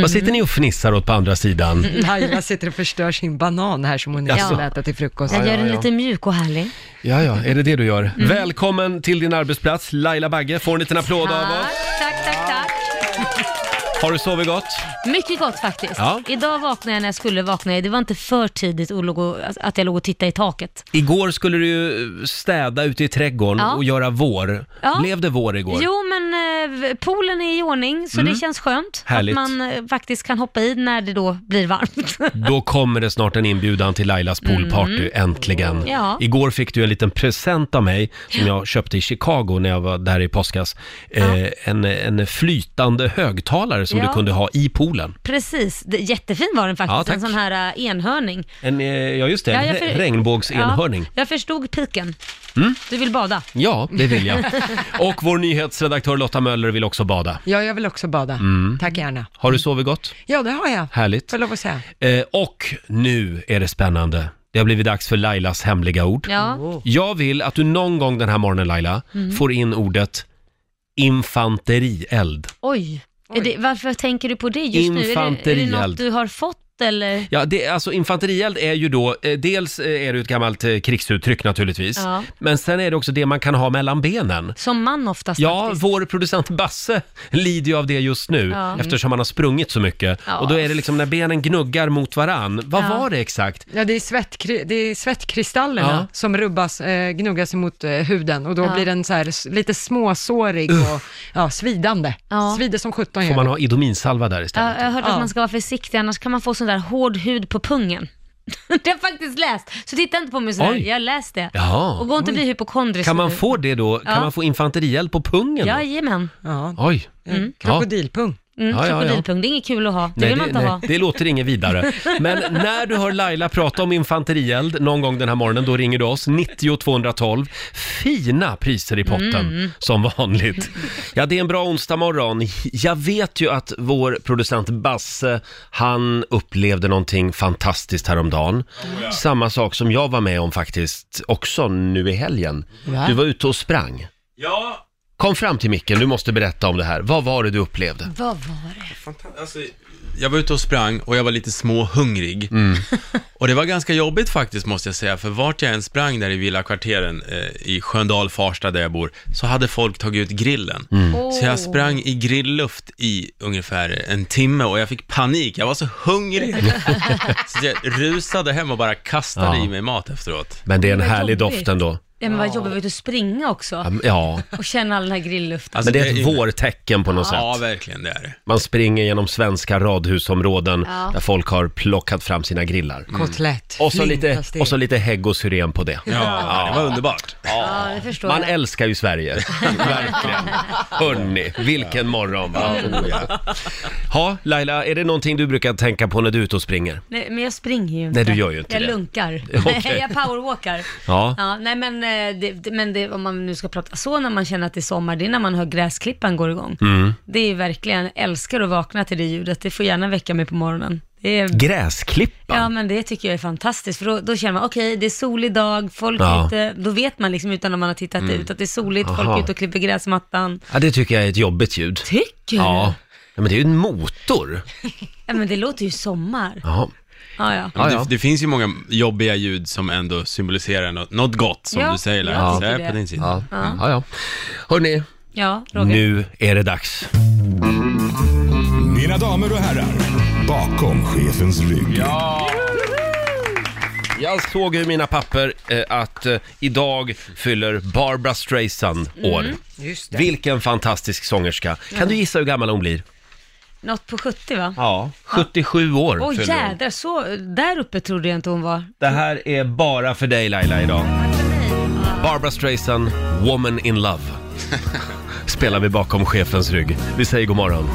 Vad sitter ni och fnissar åt på andra sidan? Laila sitter och förstör sin banan här som hon Jaså? inte skulle äta till frukost. Jag gör den lite mjuk och härlig. Ja, ja, är det det du gör? Välkommen till din arbetsplats, Laila Bagge. Får en liten applåd av oss. tack, tack, tack. Har du sovit gott? Mycket gott faktiskt. Ja. Idag vaknade jag när jag skulle vakna. Det var inte för tidigt att, låg och, att jag låg och tittade i taket. Igår skulle du ju städa ute i trädgården Ja. och göra vår. Ja. Blev det vår igår? Jo, men eh, poolen är i ordning så det känns skönt Härligt. att man eh, faktiskt kan hoppa i när det då blir varmt. Då kommer det snart en inbjudan till Lailas poolparty, äntligen. Mm. Ja. Igår fick du en liten present av mig som jag köpte i Chicago när jag var där i påskas. Eh, en, en flytande högtalare som Ja. du kunde ha i poolen. Precis, det, jättefin var den Ja, faktiskt. tack. en sån här uh, enhörning. En, eh, ja, just det, Ja, re- för- regnbågsenhörning. Ja, jag förstod piken. Mm. Du vill bada? Ja, det vill jag. Och vår nyhetsredaktör Lotta Möller vill också bada. Ja, jag vill också bada. Mm. Tack gärna. Har du sovit gott? Ja, det har jag. Härligt. Får lov att säga. Eh, och nu är det spännande. Det har blivit dags för Lailas hemliga ord. Ja. Jag vill att du någon gång den här morgonen Laila, Mm. får in ordet infanterield. Oj. Är det, varför tänker du på det just nu? Är det, är det något du har fått eller? Ja, det, alltså infanterield är ju då, eh, dels eh, är det ett gammalt eh, krigsuttryck naturligtvis, Ja. men sen är det också det man kan ha mellan benen. Som man oftast Ja, faktiskt. vår producent Basse lider ju av det just nu Ja. eftersom han har sprungit så mycket. Ja. Och då är det liksom när benen gnuggar mot varann. Vad Ja. var det exakt? Ja, det är, svettkri- det är svettkristallerna Ja. som rubbas, eh, gnuggas emot eh, huden och då Ja. blir den så här s- lite småsårig och ja, svidande. Ja. Svider som sjutton Får gör man det. ha Idominsalva där Ja, istället? jag har hört Ja. att man ska vara försiktig, annars kan man få sån där hård hud på pungen. det har jag faktiskt läst. Så titta inte på mig sådär, Oj. jag har läst det. Jaha. Och gå inte och bli hypokondrisk. Kan man nu. få det då? Kan Ja. man få infanterield på pungen? då? Jajamän. Ja, Oj. mm. krokodilpung. Mm, Ja, ja, ja. krokodilpung, det är inget kul att ha. Det vill man inte nej, ha. det låter inget vidare. Men när du hör Laila prata om infanterield någon gång den här morgonen, då ringer du oss 90 212. Fina priser i potten, Mm. som vanligt. Ja, det är en bra onsdag morgon. Jag vet ju att vår producent Basse, han upplevde någonting fantastiskt häromdagen. Samma sak som jag var med om faktiskt, också nu i helgen. Va? Du var ute och sprang. Ja, Kom fram till micken, du måste berätta om det här. Vad var det du upplevde? Vad var det? fantastiskt. Alltså, jag var ute och sprang och jag var lite småhungrig. Mm. Och det var ganska jobbigt faktiskt måste jag säga, för vart jag än sprang där i villakvarteren eh, i Sköndal, Farsta där jag bor, så hade folk tagit ut grillen. Mm. Så jag sprang i grillluft i ungefär en timme och jag fick panik, jag var så hungrig. så jag rusade hem och bara kastade Ja. i mig mat efteråt. Men det är en Vad härlig jobbigt. doft ändå. Ja, men vad jobbigt att springa också. Ja, Och känna all den här grillluften. Alltså, men det är ett vårtecken på något Ja, sätt. verkligen det är det. Man springer genom svenska radhusområden Ja. där folk har plockat fram sina grillar. Kotlett. Och så, lite, och så lite hägg och syren på det. Ja, det var underbart. Ja, det förstår Man jag. älskar ju Sverige, verkligen. Hörni, vilken morgon va? Oh, ja. Ha, Laila, är det någonting du brukar tänka på när du är ute och springer? Nej, men jag springer ju inte. Nej, du gör ju inte jag det. lunkar. Okej. jag powerwalkar. Ja. Ja, nej men, eh, det, det- men det, om man nu ska prata så när man känner att det är sommar, det är när man hör gräsklippan går igång. Mm. Det är verkligen, jag älskar att vakna till det ljudet. Det får gärna väcka mig på morgonen. Det är, Gräsklippan? ja men det tycker jag är fantastiskt, för då, då känner man, okej det är solig dag, folk Ja. ute, då vet man liksom utan att man har tittat ut att det är soligt, folk Aha. är ute och klipper gräsmattan. Ja, det tycker jag är ett jobbigt ljud. Tycker Ja. du? ja, men det är ju en motor. Ja men det låter ju sommar. Ja. Ja, ja. Ja, ja. Det, det finns ju många jobbiga ljud som ändå symboliserar något, något gott, som Ja, du säger jag Laila. Så tycker jag är på det. din sida. Ja. Ja. ja, ja. Hörni, Ja, Roger. nu är det dags. Mina damer och herrar, bakom chefens rygg. Jag såg i mina papper eh, att eh, idag fyller Barbara Streisand år. Just det. Vilken fantastisk sångerska. Kan du gissa hur gammal hon blir? Något på 70 va? Ja, 77 år Åh fyller hon. jädrar, så där uppe trodde jag inte hon var. Det här är bara för dig Laila idag. Barbara Streisand, Woman in Love. Spelar vi bakom chefens rygg. Vi säger god morgon.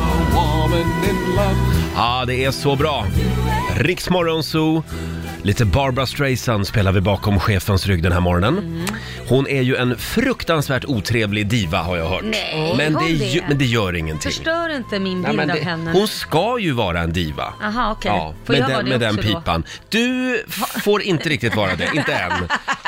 Ja, det är så bra. Riksmorgon Zoo. Lite Barbara Streisand spelar vi bakom chefens rygg den här morgonen. Mm. Hon är ju en fruktansvärt otrevlig diva har jag hört. Nej, men, hon det, det? ju- men det gör ingenting. Förstör inte min Ja, bild men av det, henne. hon ska ju vara en diva. Aha, okej. Ja, Får med jag den, det med den också då? pipan. Du får inte riktigt vara det, inte än.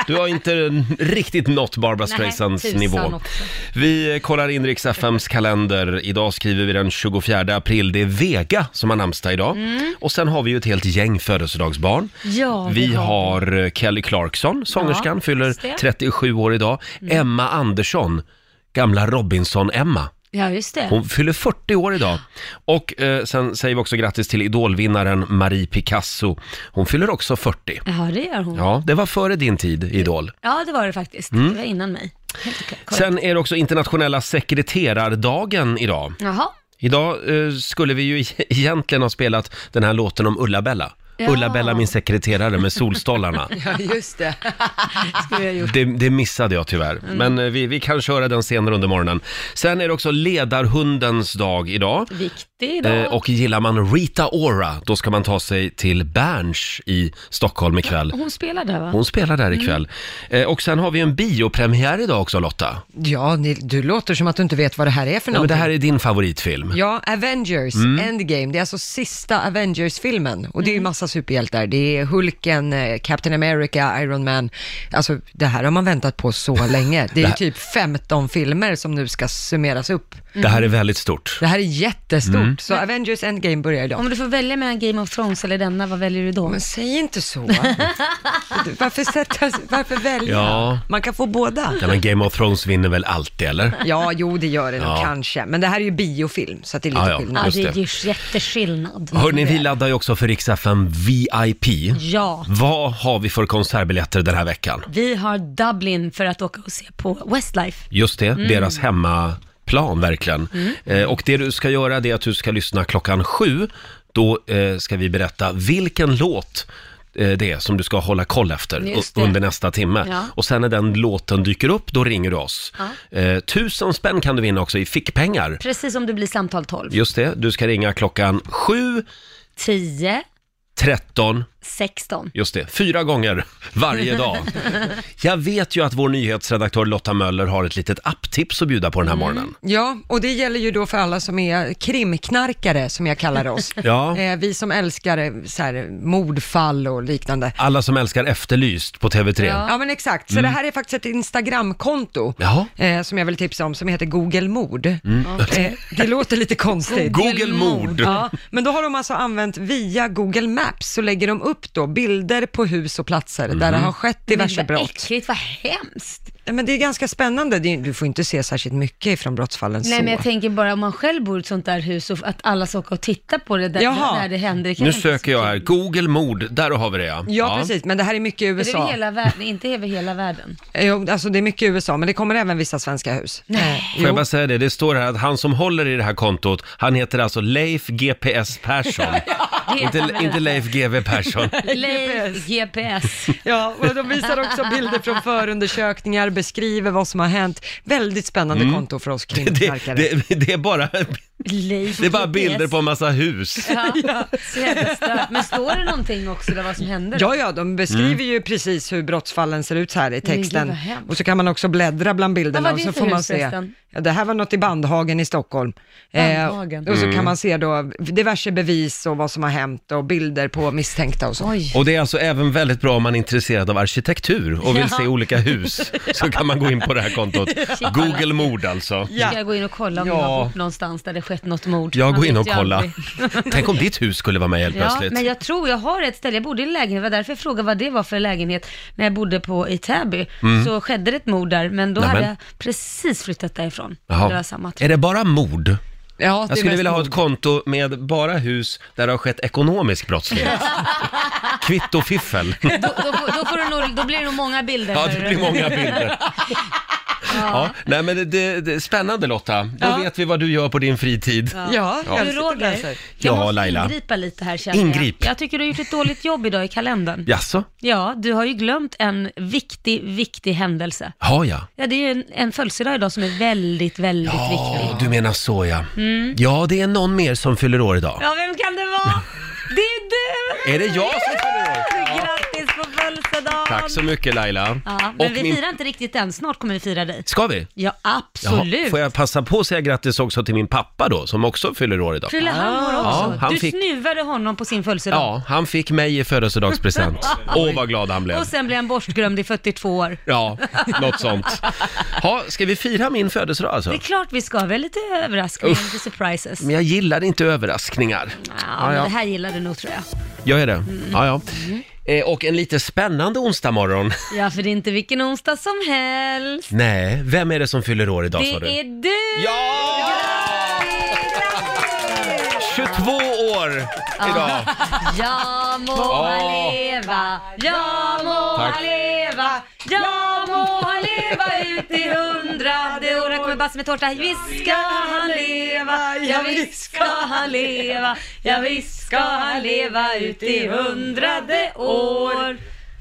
Du har inte riktigt nått Barbara Nej, Streisands tusan nivå. också. Vi kollar in Rix FMs kalender. Idag skriver vi den 24 april. Det är Vega som har namnsdag idag. Och sen har vi ju ett helt gäng födelsedagsbarn. Mm. Ja, vi det har har eh, Kelly Clarkson, sångerskan, Ja, fyller just det. Mm. 37 år idag. Emma Andersson, gamla Robinson-Emma. Ja, just det. Hon fyller 40 år idag. Och eh, sen säger vi också grattis till idolvinnaren Marie Picasso. Hon fyller också 40. Ja, det gör hon. Ja, Ja, det var före din tid, Idol. det var det faktiskt. Mm. Det var innan mig. Sen är det också internationella sekreterardagen idag. Jaha. Idag eh, skulle vi ju egentligen ha spelat den här låten om Ulla-Bella. Ja. Ulla-Bella min sekreterare med solstollarna. Ja, just det. Skulle jag gjort. Det, det missade jag tyvärr, Mm. men eh, vi, vi kan köra den senare under morgonen. Sen är det också ledarhundens dag idag. Viktig idag. Eh, och gillar man Rita Ora, då ska man ta sig till Berns i Stockholm ikväll. Hon spelar där va? Hon spelar där Mm. ikväll. Eh, och sen har vi en biopremiär idag också Lotta. Ja, ni, du låter som att du inte vet vad det här är för Ja, men någonting. det här är din favoritfilm. Ja, Avengers Endgame. Det är alltså sista Avengers-filmen. Och det är ju massa superhjältar. Det är Hulken, eh, Captain America, Iron Man. Alltså, det här har man väntat på så länge. Det är ju typ 15 filmer som nu ska summeras upp. Det här är väldigt stort. Det här är jättestort. Mm. Så Avengers Endgame börjar idag. Om du får välja mellan Game of Thrones eller denna, vad väljer du då? Men säg inte så. varför, sätta, varför välja? Ja. Man kan få båda. Ja, men Game of Thrones vinner väl alltid, eller? Ja, jo det gör det nog Ja. kanske. Men det här är ju biofilm, så att det är lite Ja, ja. skillnad. Ja, det är det. ju jätteskillnad. Hörni, vi laddar ju också för Rix FM VIP. Ja. Vad har vi för konsertbiljetter den här veckan? Vi har Dublin för att åka och se på Westlife. Just det, Mm. deras hemmaplan verkligen. Eh, och det du ska göra det är att du ska lyssna klockan sju. Då eh, ska vi berätta vilken låt eh, det är som du ska hålla koll efter Just u- det. under nästa timme. Ja. Och sen när den låten dyker upp, då ringer du oss. Eh, tusen spänn kan du vinna också i fickpengar. Precis som det blir samtal 12. Just det, du ska ringa klockan sju, 10, 13, 16. Just det, fyra gånger varje dag. Jag vet ju att vår nyhetsredaktör Lotta Möller har ett litet apptips att bjuda på den här Mm. morgonen. Ja, och det gäller ju då för alla som är krimknarkare, som jag kallar oss. Ja. Eh, vi som älskar eh, så här, mordfall och liknande. Alla som älskar Efterlyst på TV3. Ja, men exakt. Så det här är faktiskt ett Instagramkonto Jaha. eh, som jag vill tipsa om, som heter Google Mord. Eh, det låter lite konstigt. Google Mord. Ja, men då har de alltså använt via Google Maps, så lägger de upp då bilder på hus och platser där det Mhm. har skett diverse Men vad brott. äckligt, vad hemskt. Men det är ganska spännande. Du får inte se särskilt mycket från brottsfallen Nej så. men jag tänker bara om man själv bor i ett sånt där hus och att alla ska åka och titta på det där, Jaha. där det händer. Det kan Nu inte söker jag här, Google Mord, där har vi det ja. Ja, precis, men det här är mycket i Är det USA. över hela världen? Inte över hela världen? Jo, alltså det är mycket i USA, men det kommer även vissa svenska hus. Nej. Får jag bara säga det, det står här att han som håller i det här kontot, han heter alltså Leif GPS Persson. inte, inte Leif GW Persson. Leif GPS. Ja, och de visar också bilder från förundersökningar, beskriver vad som har hänt. Väldigt spännande konto för oss Mm. Det, krimknarkare. Det, det, är bara, Leif det är bara bilder på en massa hus. Ja, så jävla stört. Men står det någonting också där vad som hände? då? Ja, ja, de beskriver ju precis hur brottsfallen ser ut så här i gud, texten. vad hemskt. Och så kan man också bläddra bland bilderna Vad var och det så för får man hus se. förresten? Ja, det här var något i Bandhagen i Stockholm. Bandhagen. Eh, och så Mm. kan man se då diverse bevis och vad som har hänt och bilder på misstänkta och så. Oj. Och det är alltså även väldigt bra om man är intresserad av arkitektur och vill Ja. se olika hus. Så kan man gå in på det här kontot. Google mord alltså. Ska jag gå in och kolla om Ja. jag har bott någonstans där det skett något mord? Jag Man går in vet och ju kolla. aldrig. Tänk om ditt hus skulle vara med helt Ja, plötsligt. men jag tror jag har ett ställe, jag bodde i en lägenhet, det var därför jag frågade vad det var för lägenhet när jag bodde på i Täby. Så skedde det ett mord där, men då Mm. Nämen. hade jag precis flyttat därifrån. Jaha. Det var samma. Är det bara mord? Ja, Jag skulle vilja ha ett konto med bara hus där det har skett ekonomisk brottslighet. Kvittofiffel. Då, då, då, får du nog, då blir det nog många bilder. Ja, det blir många bilder. Ja, nej men det, det, det är spännande Lotta. Då Ja. vet vi vad du gör på din fritid. Ja, Ja. jag Du Roger, jag Ja, måste Laila. ingripa lite här känner Ingrip. jag. Jag tycker du har gjort ett dåligt jobb idag i kalendern. Jaså? Ja, du har ju glömt en viktig, viktig händelse. Har jag? Ja, det är ju en, en födelsedag idag som är väldigt, väldigt Ja, viktig. du menar så ja. Mm. Ja, det är någon mer som fyller år idag. Ja, vem kan det vara? Är! Är det jag som fyller år? Tack så mycket Laila. Ja, men Och vi min- firar inte riktigt än. Snart kommer vi fira dig. Ska vi? Ja, Jaha, absolut. får jag passa på att säga grattis också till min pappa då, som också fyller år idag? Fyller han år Ja, också? han du fick- snuvade honom på sin födelsedag. Ja, han fick mig i födelsedagspresent. Åh, vad glad han blev. Och sen blev han bortglömd i 42 år. Ja, något sånt. Ha, ska vi fira min födelsedag alltså? Det är klart vi ska, vi har lite överraskningar, Uff. lite surprises. Men jag gillar inte överraskningar. Ja, Ja, men ja. det här gillar du nog tror jag. Gör jag det? Mm. Ja, ja. Eh, och en lite spännande onsdag morgon. Ja, för det är inte vilken onsdag som helst. Nej, vem är det som fyller år idag sa Det du? är du! Ja! 22 år idag. Ja må Åh. han leva, ja må Tack. han leva, ja må han leva ut i hundrade år. Här kommer Basse med tårta. Visst ska han leva, ja visst ska han leva, ja visst ska han leva ut i hundrade år.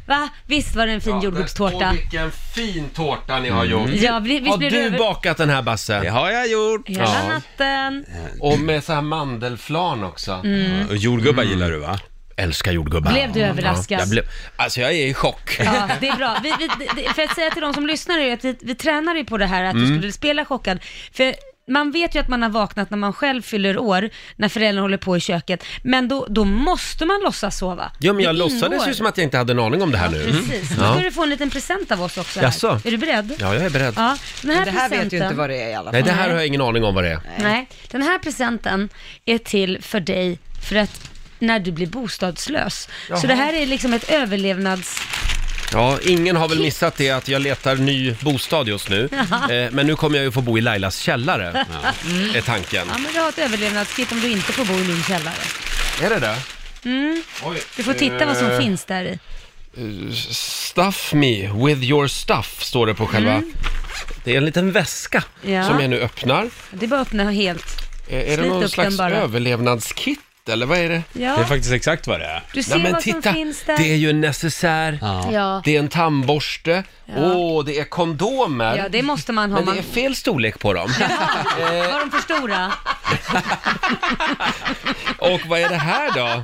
Va? Visst var det en fin jordgubbstårta? Och vilken fin tårta ni har gjort. Ja, vi- visst Har blir du över- bakat den här Basse? Det har jag gjort. Hela Ja. natten. Och med så här mandelflan också. Mm. Och jordgubbar gillar du va? Älskar jordgubbar. Blev du överraskad? Ja, jag blev, alltså jag är i chock. Ja, det är bra. Vi, vi, det, för att säga till de som lyssnar är ju att vi, vi tränar ju på det här att Mm. du skulle spela chockad. För man vet ju att man har vaknat när man själv fyller år, när föräldrarna håller på i köket, men då, då måste man låtsas sova. Ja, men jag Det låtsades ingår. ju som att jag inte hade en aning om det här nu. Precis. Då Ja. ska du få en liten present av oss också. Här. Jaså? Är du beredd? Ja, jag är beredd. Ja, den här Men det här vet ju presenten- inte vad det är i alla fall. Nej, det här har jag ingen aning om vad det är. Nej, den här presenten är till för dig för att när du blir bostadslös. Så det här är liksom ett överlevnads... Ja, ingen har väl missat det att jag letar ny bostad just nu. Eh, men nu kommer jag ju få bo i Lailas källare, är tanken. Ja, men du har ett överlevnadskit om du inte får bo i min källare. Är det det? Mm. Oj. Du får titta vad som Eh, finns där i. Stuff me with your stuff, står det på själva... Det är en liten väska Mm. Ja. som jag nu öppnar. Det är bara att öppna helt. Eh, Är det Slit någon upp slags den bara. överlevnadskit eller vad är det? Ja, Det är faktiskt exakt vad det är. du ser Nej men vad titta, som finns där. det är ju en necessär, Ja. det är en tandborste, åh, det är kondomer. ja, det måste man ha. Men det Man... är fel storlek på dem. Var de för stora? Och vad är det här då?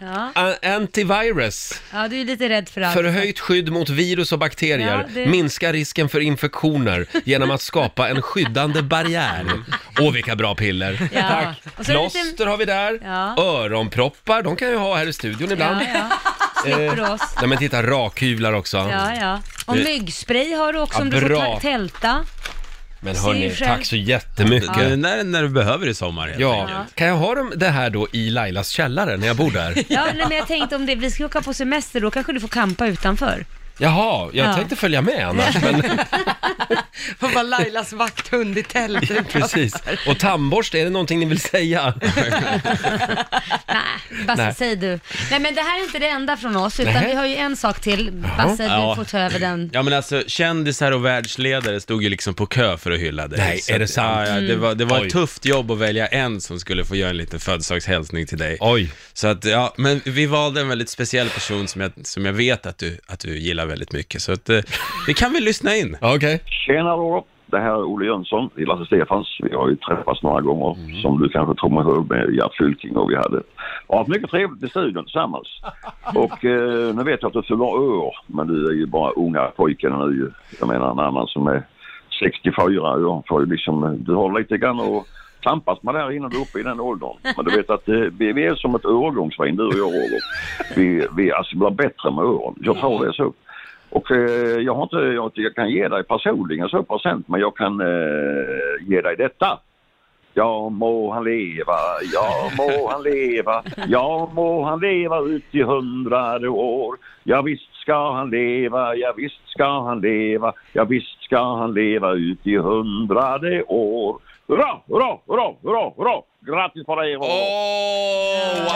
Ja. A- Antivirus. ja, du är lite rädd för allt. Förhöjt skydd mot virus och bakterier. Ja, det- Minska risken för infektioner genom att skapa en skyddande barriär. Åh, vilka bra piller. Ja. Tack. Och så är det lite- Plåster har vi där. Ja. Öronproppar, de kan jag ha här i studion ibland. Ja, ja. Slipper oss. Nej men titta, rakhyvlar också. Ja, ja. Och Det- myggspray har du också Ja, om du får bra. ta- tälta. Men Ser hörni, ju själv. tack så jättemycket. Det är när, när du behöver i sommar helt Ja, enkelt. kan jag ha dem, det här då i Lailas källare när jag bor där? Ja, nej, men jag tänkte om det, vi ska åka på semester, då kanske du får kampa utanför. Jaha, jag Ja. tänkte följa med annars, men Hon var Lailas vakthund i tältet. precis. Och tandborste, är det någonting ni vill säga? Nej, Basse, Nej. säg du. Nej, men det här är inte det enda från oss, utan Nej. vi har ju en sak till. Basse, Ja. du får ta över den. Ja men alltså kändisar och världsledare stod ju liksom på kö för att hylla dig. Nej, Så är det att- sant? Ja, ja, det var, det var Oj. ett tufft jobb att välja en som skulle få göra en liten födelsedagshälsning till dig. Oj. Så att, ja, men vi valde en väldigt speciell person som jag, som jag vet att du, att du gillar väldigt mycket. Så att, eh, det kan vi lyssna in. Okej. Tjena då! Det här är Olle Jönsson i Lasse Stefans. Vi har ju träffats några gånger som du kanske tror mig ihåg med Gert Fylking och vi hade har haft mycket trevligt i studion tillsammans. Och eh, nu vet jag att du fyller år men du är ju bara unga pojken nu ju. Jag menar en annan som är 64 jag får ju liksom, du har lite grann att tampas med där innan du är uppe i den åldern. Men du vet att eh, vi, vi är som ett övergångsvin du och jag Roger. Vi, vi alltså blir bättre med åren. Jag tror det är så. Och eh, jag har inte, jag, jag kan ge dig personligen så procent men jag kan eh, ge dig detta. Ja må han leva, ja må han leva, ja må han leva ut i hundrade år. Ja visst ska han leva, ja visst ska han leva, ja visst ska han leva ut i hundrade år. Hurra, hurra, hurra, hurra, hurra! Grattis på dig! Åh, wow!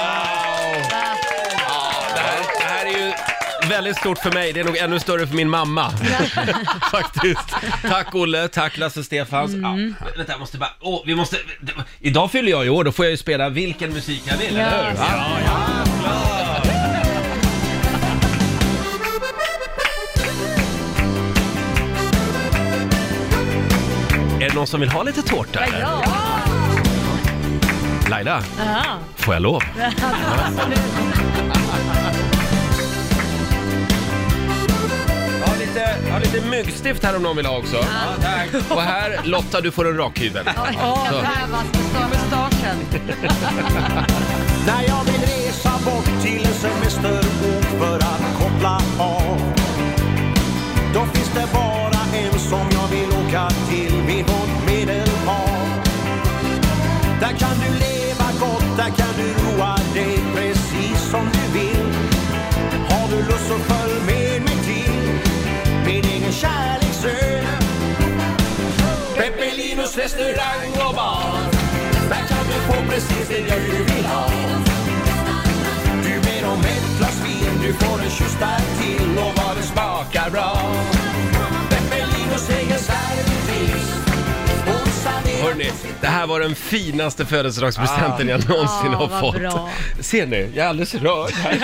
Ja, det, här, det här är ju väldigt stort för mig. Det är nog ännu större för min mamma. Faktiskt. Tack Olle, tack Lasse Stefans. Ja, vänta, jag måste bara... Åh, vi måste... Idag fyller jag i år, då får jag ju spela vilken musik jag vill, Ja. eller hur? Ja, ja, klart. Är det någon som vill ha lite tårta? eller? Ja, Laila, ja. får jag lov? har lite myggstift här om någon vill ha också. Och här, Lotta, du får en rakhyvel. Oj, Så. jag behövas på Mustaschen. När jag vill resa bort till en semesterort för att koppla av Då finns det bara Peppelinos restaurang och bar. Där kan du få precis det du vill ha. Du ber om ett glas vin, du får en till och vad det smakar bra Hörni, det här var den finaste födelsedagspresenten jag någonsin Ja, har vad fått. bra. Ser ni? Jag är alldeles rörd här.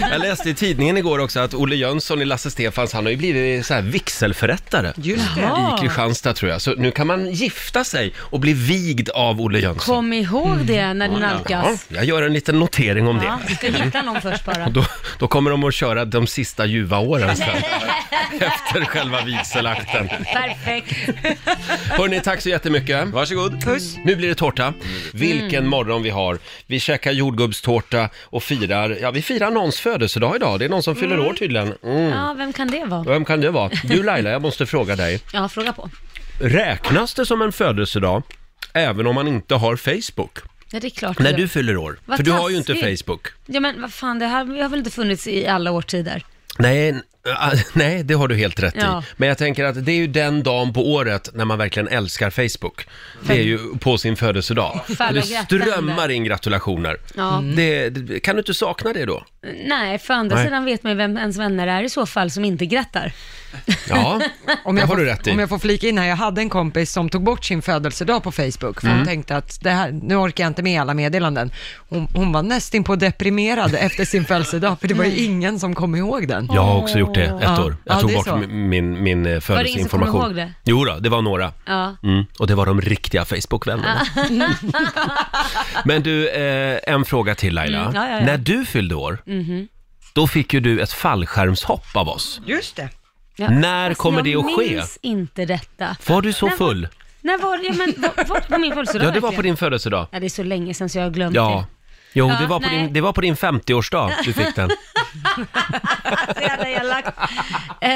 Jag läste i tidningen igår också att Olle Jönsson i Lasse Stefans, han har ju blivit så här vigselförrättare. Just det. I Kristianstad tror jag. Så nu kan man gifta sig och bli vigd av Olle Jönsson. Kom ihåg det när du Ja, nalkas. jag gör en liten notering om Ja, det. vi ska hitta någon först bara. Då, då kommer de att köra de sista ljuva åren sen. Efter själva vigselakten. Perfekt. Hörni, tack så jättemycket. Varsågod. Puss. Nu blir det tårta. Vilken Mm. morgon vi har. Vi käkar jordgubbstårta och firar, ja vi firar någons födelsedag idag. Det är någon som fyller år tydligen. Mm. Ja, vem kan det vara? Vem kan det vara? Du Laila, jag måste fråga dig. Ja, fråga på. Räknas det som en födelsedag även om man inte har Facebook? Ja, det är klart. När det du gör. fyller år? Vad För du har ju inte taskigt. Facebook. Ja, men vad fan, det här har väl inte funnits i alla årtider? Nej, ah, nej, det har du helt rätt Ja. i. Men jag tänker att det är ju den dagen på året när man verkligen älskar Facebook. Det är ju på sin födelsedag. Falla Och det grattande. strömmar in gratulationer. Ja. Det, det, kan du inte sakna det då? Nej, för andra Nej. sidan vet man ju vem ens vänner är i så fall som inte grattar. Ja, Om det jag, har får, du rätt i. om jag får flika in här, jag hade en kompis som tog bort sin födelsedag på Facebook, för Mm. hon tänkte att det här, nu orkar jag inte med alla meddelanden. Hon, hon var nästan på deprimerad efter sin födelsedag, för det var ju ingen som kom ihåg den. Jag har också gjort det ett Ja. år. Jag Ja, tog det bort så. min, min, min eh, ingen som födelseinformation. ihåg det? Jo då, det var några. Ja. Mm, och det var de riktiga Facebook-vännerna. Men du, eh, en fråga till Laila. Mm, ja, ja, ja. När du fyllde år, Mhm. då fick ju du ett fallskärmshopp av oss. Just det. Ja, När fast kommer det att ske? Jag minns inte detta. Var du så När var- full? När var det? Ja, men var, var på min födelsedag Ja, det var verkligen? på din födelsedag. Ja, det är så länge sedan så jag har glömt Ja. Jo, det Ja, var, på nej. din, det var på din 50-årsdag du fick den. det. Så jävla elakt. Eh,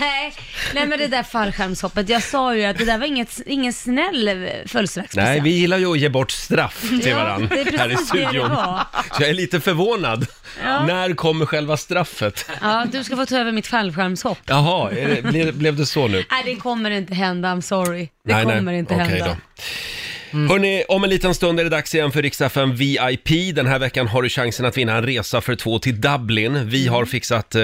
nej. nej, men det där fallskärmshoppet, jag sa ju att det där var inget, ingen snäll eh, födelsedagspresent. Nej, vi gillar ju att ge bort straff till Ja, varandra det är här i precis det det studion. var. Så jag är lite förvånad. Ja. När kommer själva straffet? Ja, du ska få ta över mitt fallskärmshopp. Jaha, är det, blev, blev det så nu? Nej, det kommer inte hända, I'm sorry. Det Nej, nej. kommer inte Okej hända. då. Hörni, om en liten stund är det dags igen för Riksdagen VIP. Den här veckan har du chansen att vinna en resa för två till Dublin. Vi Mm. har fixat eh,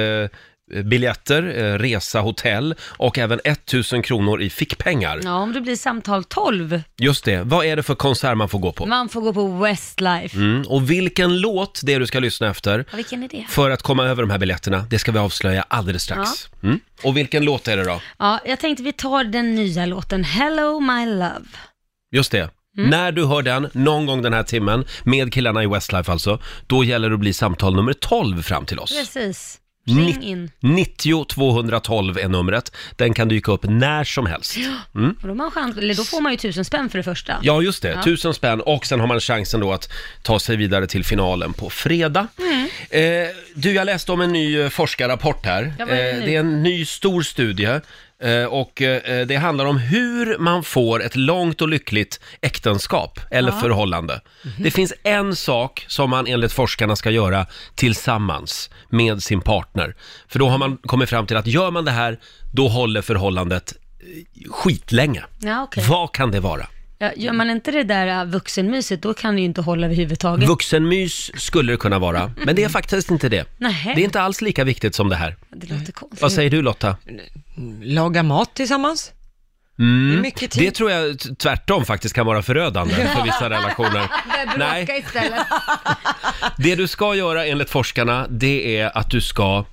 biljetter, eh, resa, hotell och även 1000 kronor i fickpengar. Ja, om det blir samtal 12, Just det, vad är det för konsert man får gå på? man får gå på Westlife. Mm. Och vilken låt det är du ska lyssna efter Ja, vilken är det? för att komma över de här biljetterna, det ska vi avslöja alldeles strax. Mm. Och vilken låt är det då? Ja, jag tänkte vi tar den nya låten Hello My Love. Just det. Mm. När du hör den, någon gång den här timmen, med killarna i Westlife alltså, då gäller det att bli samtal nummer 12 fram till oss. Precis. Nitt- Ring in. 90 212 är numret. Den kan dyka upp när som helst. Mm. Och då, har man chans, eller då får man ju tusen spänn för det första. Ja, just det. Ja. Tusen spänn och sen har man chansen då att ta sig vidare till finalen på fredag. Mm. Eh, du, jag läste om en ny eh, forskarrapport här. Ja, vad är det eh, nu? det är en ny stor studie eh, och eh, det handlar om hur man får ett långt och lyckligt äktenskap eller förhållande. Mhm. Det finns en sak som man enligt forskarna ska göra tillsammans med sin partner. För då har man kommit fram till att gör man det här, då håller förhållandet eh, skitlänge. Ja, okej. Vad kan det vara? Ja, gör man inte det där äh, vuxenmyset, då kan det ju inte hålla överhuvudtaget. Vuxenmys skulle det kunna vara, men det är faktiskt inte det. Nähä. Det är inte alls lika viktigt som det här. Det låter konstigt. Vad säger du Lotta? Laga mat tillsammans. Det är mycket tid. Det tror jag t- tvärtom faktiskt kan vara förödande för vissa relationer. Nej, istället. det du ska göra enligt forskarna, det är att du ska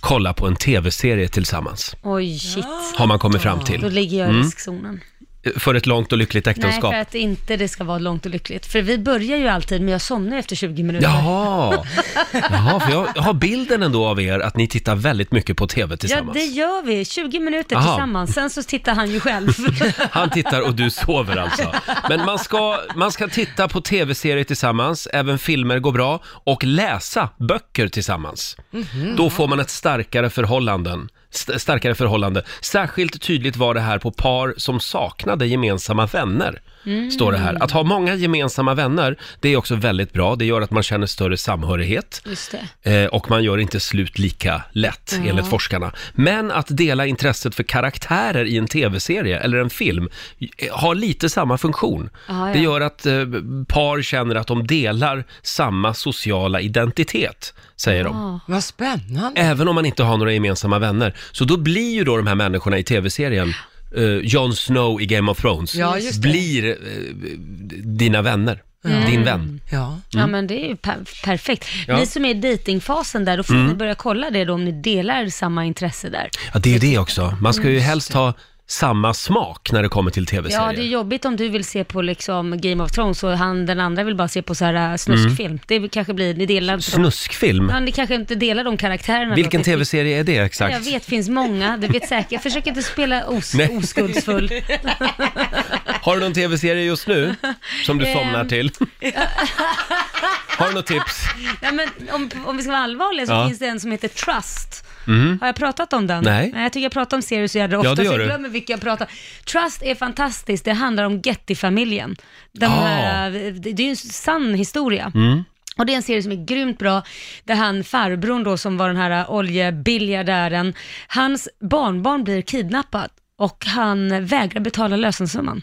kolla på en tv-serie tillsammans. Oj, shit. Har man kommit fram Då till. ligger jag i Mm. riskzonen. För ett långt och lyckligt Nej, äktenskap? för att inte det ska vara långt och lyckligt. För vi börjar ju alltid, men jag somnar efter 20 minuter. Jaha, Jaha för jag, jag har bilden ändå av er att ni tittar väldigt mycket på TV Ja, tillsammans. det gör vi. 20 minuter Aha. tillsammans. Sen så tittar han ju själv. Han tittar och du sover alltså. Men man ska, man ska titta på tv-serier tillsammans, även filmer går bra, och läsa böcker tillsammans. Då får man ett starkare förhållanden. St- Starkare förhållande. Särskilt tydligt var det här på par som saknade gemensamma vänner. Står det här. Att ha många gemensamma vänner, det är också väldigt bra. Det gör att man känner större samhörighet. Just det. Eh, och man gör inte slut lika lätt, enligt forskarna. Men att dela intresset för karaktärer i en tv-serie eller en film eh, har lite samma funktion. Ah, ja. Det gör att eh, par känner att de delar samma sociala identitet, säger de. Ah. Vad spännande. Även om man inte har några gemensamma vänner. Så då blir ju då de här människorna i tv-serien eh, Jon Snow i Game of Thrones, Ja, just det. blir eh, dina vänner. Din vän. Ja. Ja, men det är ju per- perfekt. Ja. Ni som är i datingfasen där, då får ni börja kolla det då om ni delar samma intresse där. Ja, det är ju det också. Man ska ju helst ha samma smak när det kommer till tv-serier. Ja, det är jobbigt om du vill se på liksom Game of Thrones och han, den andra vill bara se på så här äh, snuskfilm. Det kanske blir, ni delar inte de, Snuskfilm? ja, ni kanske inte delar de karaktärerna. då. Vilken Det- tv-serie är det Jag exakt? vet, finns många. Du vet säkert. Jag försöker inte spela os Nej. oskuldsfull. Har du någon tv-serie just nu som du Ehm. somnar till? Har du något tips? Ja, men om, om vi ska vara allvarliga så Ja. finns det en som heter Trust. Har jag pratat om den? Nej. Jag tycker jag pratar om serier så jävla ofta Ja, det gör så jag du. glömmer vilka jag pratar Trust är fantastiskt. Det handlar om Getty-familjen. Den Ah. här, det det är ju en sann historia. Mm. Och det är en serie som är grymt bra, där han farbrorn då som var den här oljebiljardären, hans barnbarn blir kidnappad och han vägrar betala lösensumman.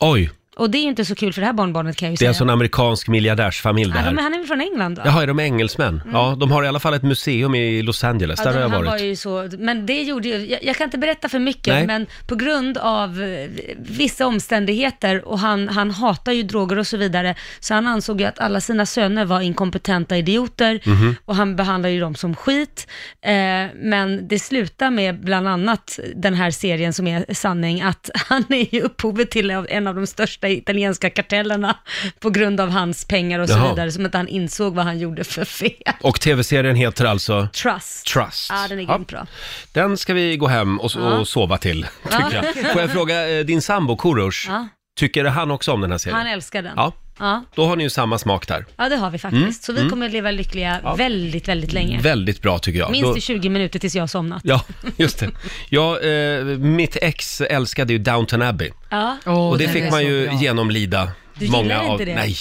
Oj, Och det är inte så kul för det här barnbarnet kan jag ju det är säga. alltså en amerikansk miljardärsfamilj det ja, här. men han är väl från England va? Jaha, är de engelsmän? Ja, de har i alla fall ett museum i Los Angeles, där har jag han varit. var ju så, men det gjorde ju, jag, jag kan inte berätta för mycket, Nej. men på grund av eh, vissa omständigheter och han, han hatar ju droger och så vidare, så han ansåg ju att alla sina söner var inkompetenta idioter Mhm. och han behandlar ju dem som skit. Eh, men det slutar med bland annat den här serien som är sanning, att han är ju upphovet till en av de största italienska kartellerna på grund av hans pengar och så Jaha. vidare, som att han insåg vad han gjorde för fel. Och tv-serien heter alltså Trust. Trust. Ja, den är Ja. grymt bra. Den ska vi gå hem och, och sova till, tycker jag. Får jag fråga, eh, din sambo Korosh, Ja. tycker han också om den här serien? Han älskar den. Ja, Ja, då har ni ju samma smak där. ja det har vi faktiskt. Så vi kommer att leva lyckliga väldigt, väldigt länge. Väldigt bra tycker jag. Minst i 20 minuter tills jag har somnat. Ja, just det. Ja, eh, mitt ex älskade ju Downton Abbey. Ja. Och det den fick man så ju bra. genomlida. Du gillar inte det? Nej,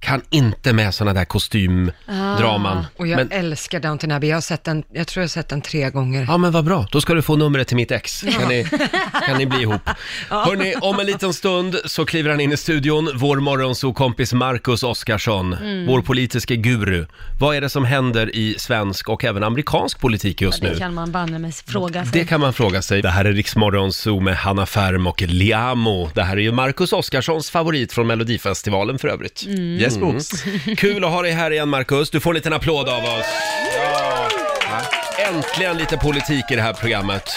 kan inte med sådana där kostymdraman. Och jag Men, älskar Downton Abbey. Jag, har sett den, jag tror jag har sett den tre gånger. ja men vad bra, då ska du få numret till mitt ex. Kan ni, kan ni bli ihop. Hörni, om en liten stund så kliver han in i studion, vår morgonsokompis Marcus Oskarsson, Mm. vår politiska guru. Vad är det som händer i svensk och även amerikansk politik just Det nu? kan man banne mig fråga sig. Det kan man fråga sig. Det här är Riksmorgon Zoo med Hanna Färm och Liamo. Det här är ju Marcus Oskarssons favorit från Melodifestivalen för övrigt. Mm. Yes, books. Kul att ha dig här igen Marcus. Du får en liten applåd av oss. Ja. Äntligen lite politik i det här programmet.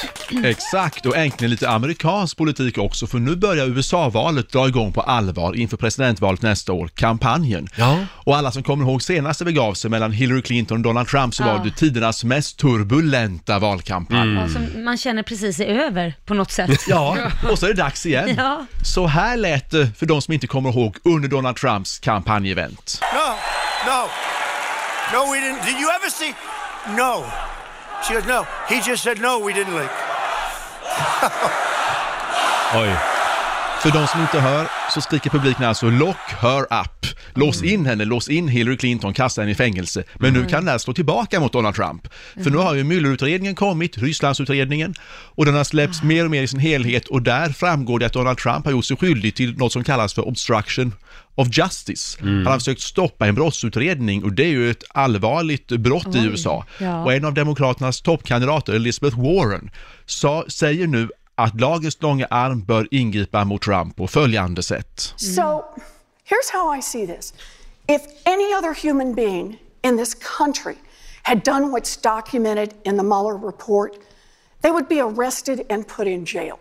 Exakt, och äntligen lite amerikansk politik också, för nu börjar USA-valet dra igång på allvar inför presidentvalet nästa år, kampanjen. Ja. Och alla som kommer ihåg senast det begav sig mellan Hillary Clinton och Donald Trump så Ja. var det tidernas mest turbulenta valkampanj. Ja, som man känner precis är över på något sätt. Ja, och så är det dags igen. Ja. Så här lät det för de som inte kommer ihåg under Donald Trumps kampanjevent. No, no, no, we didn't. Did you ever see? No. She goes, no. He just said no, we didn't leak. Oj. För de som inte hör så skriker publiken alltså “Lock her up”. Lås in henne, lås in Hillary Clinton, kasta henne i fängelse. Men nu kan det här slå tillbaka mot Donald Trump. För nu har ju Muellerutredningen kommit, Rysslandsutredningen, och den har släppts mer och mer i sin helhet och där framgår det att Donald Trump har gjort sig skyldig till något som kallas för obstruction of justice. Han har försökt stoppa en brottsutredning och det är ju ett allvarligt brott i USA. ja. Och en av Demokraternas toppkandidater, Elizabeth Warren, sa, säger nu att lagens långa arm bör ingripa mot Trump på följande sätt. So here's how I see this. If any other human being in this country had done what's documented in the Mueller report, they would be arrested and put in jail.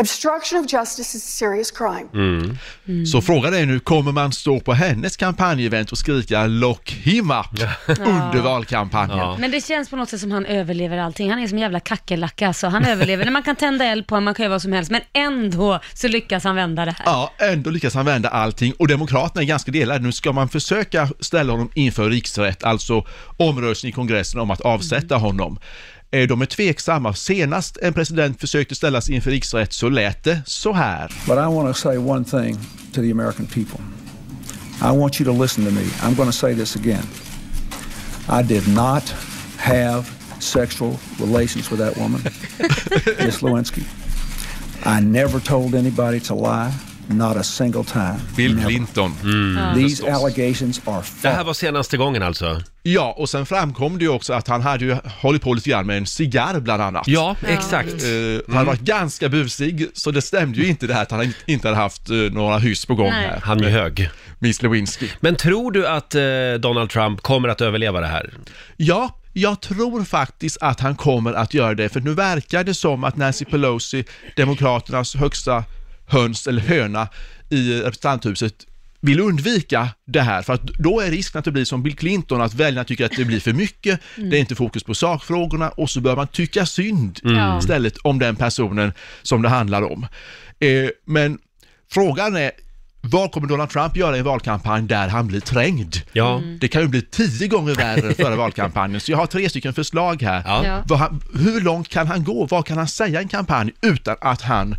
Obstruction of justice is a serious crime. Mm. Så frågan är nu, kommer man stå på hennes kampanjevent och skrika “Lock him up” under valkampanjen? Men det känns på något sätt som han överlever allting. Han är som en jävla kackerlacka, så han överlever. När man kan tända eld på honom, man kan göra vad som helst, men ändå så lyckas han vända det här. Ja, ändå lyckas han vända allting och Demokraterna är ganska delade. Nu ska man försöka ställa honom inför riksrätt, alltså omröstning i kongressen om att avsätta honom. Eh, De är tveksamma. Senast en president försökte ställas inför riksrätt så lät det så här. But I want to say one thing to the American people. I want you to listen to me. I'm going to say this again. I did not have sexual relations with that woman, Miss Lewinsky. I never told anybody to lie, not a single time. Bill. Clinton. These Förstås. allegations are Det här false. var senaste gången alltså? Ja, och sen framkom det ju också att han hade ju hållit på lite grann med en cigarr bland annat. Ja, exakt. Eh, han hade varit ganska busig, så det stämde ju inte det här att han inte hade haft eh, några hyss på gång Nej. här. Han är hög. Miss Lewinsky. Men tror du att eh, Donald Trump kommer att överleva det här? Ja, jag tror faktiskt att han kommer att göra det, för nu verkar det som att Nancy Pelosi, Demokraternas högsta höns eller höna i representanthuset, vill undvika det här, för att då är risken att det blir som Bill Clinton, att väljarna tycker att det blir för mycket, det är inte fokus på sakfrågorna och så bör man tycka synd Mm. istället om den personen som det handlar om. Eh, men frågan är, vad kommer Donald Trump göra i en valkampanj där han blir trängd? Ja. Det kan ju bli tio gånger värre före valkampanjen, så jag har tre stycken förslag här. Ja. Vad han, hur långt kan han gå? Vad kan han säga i en kampanj utan att han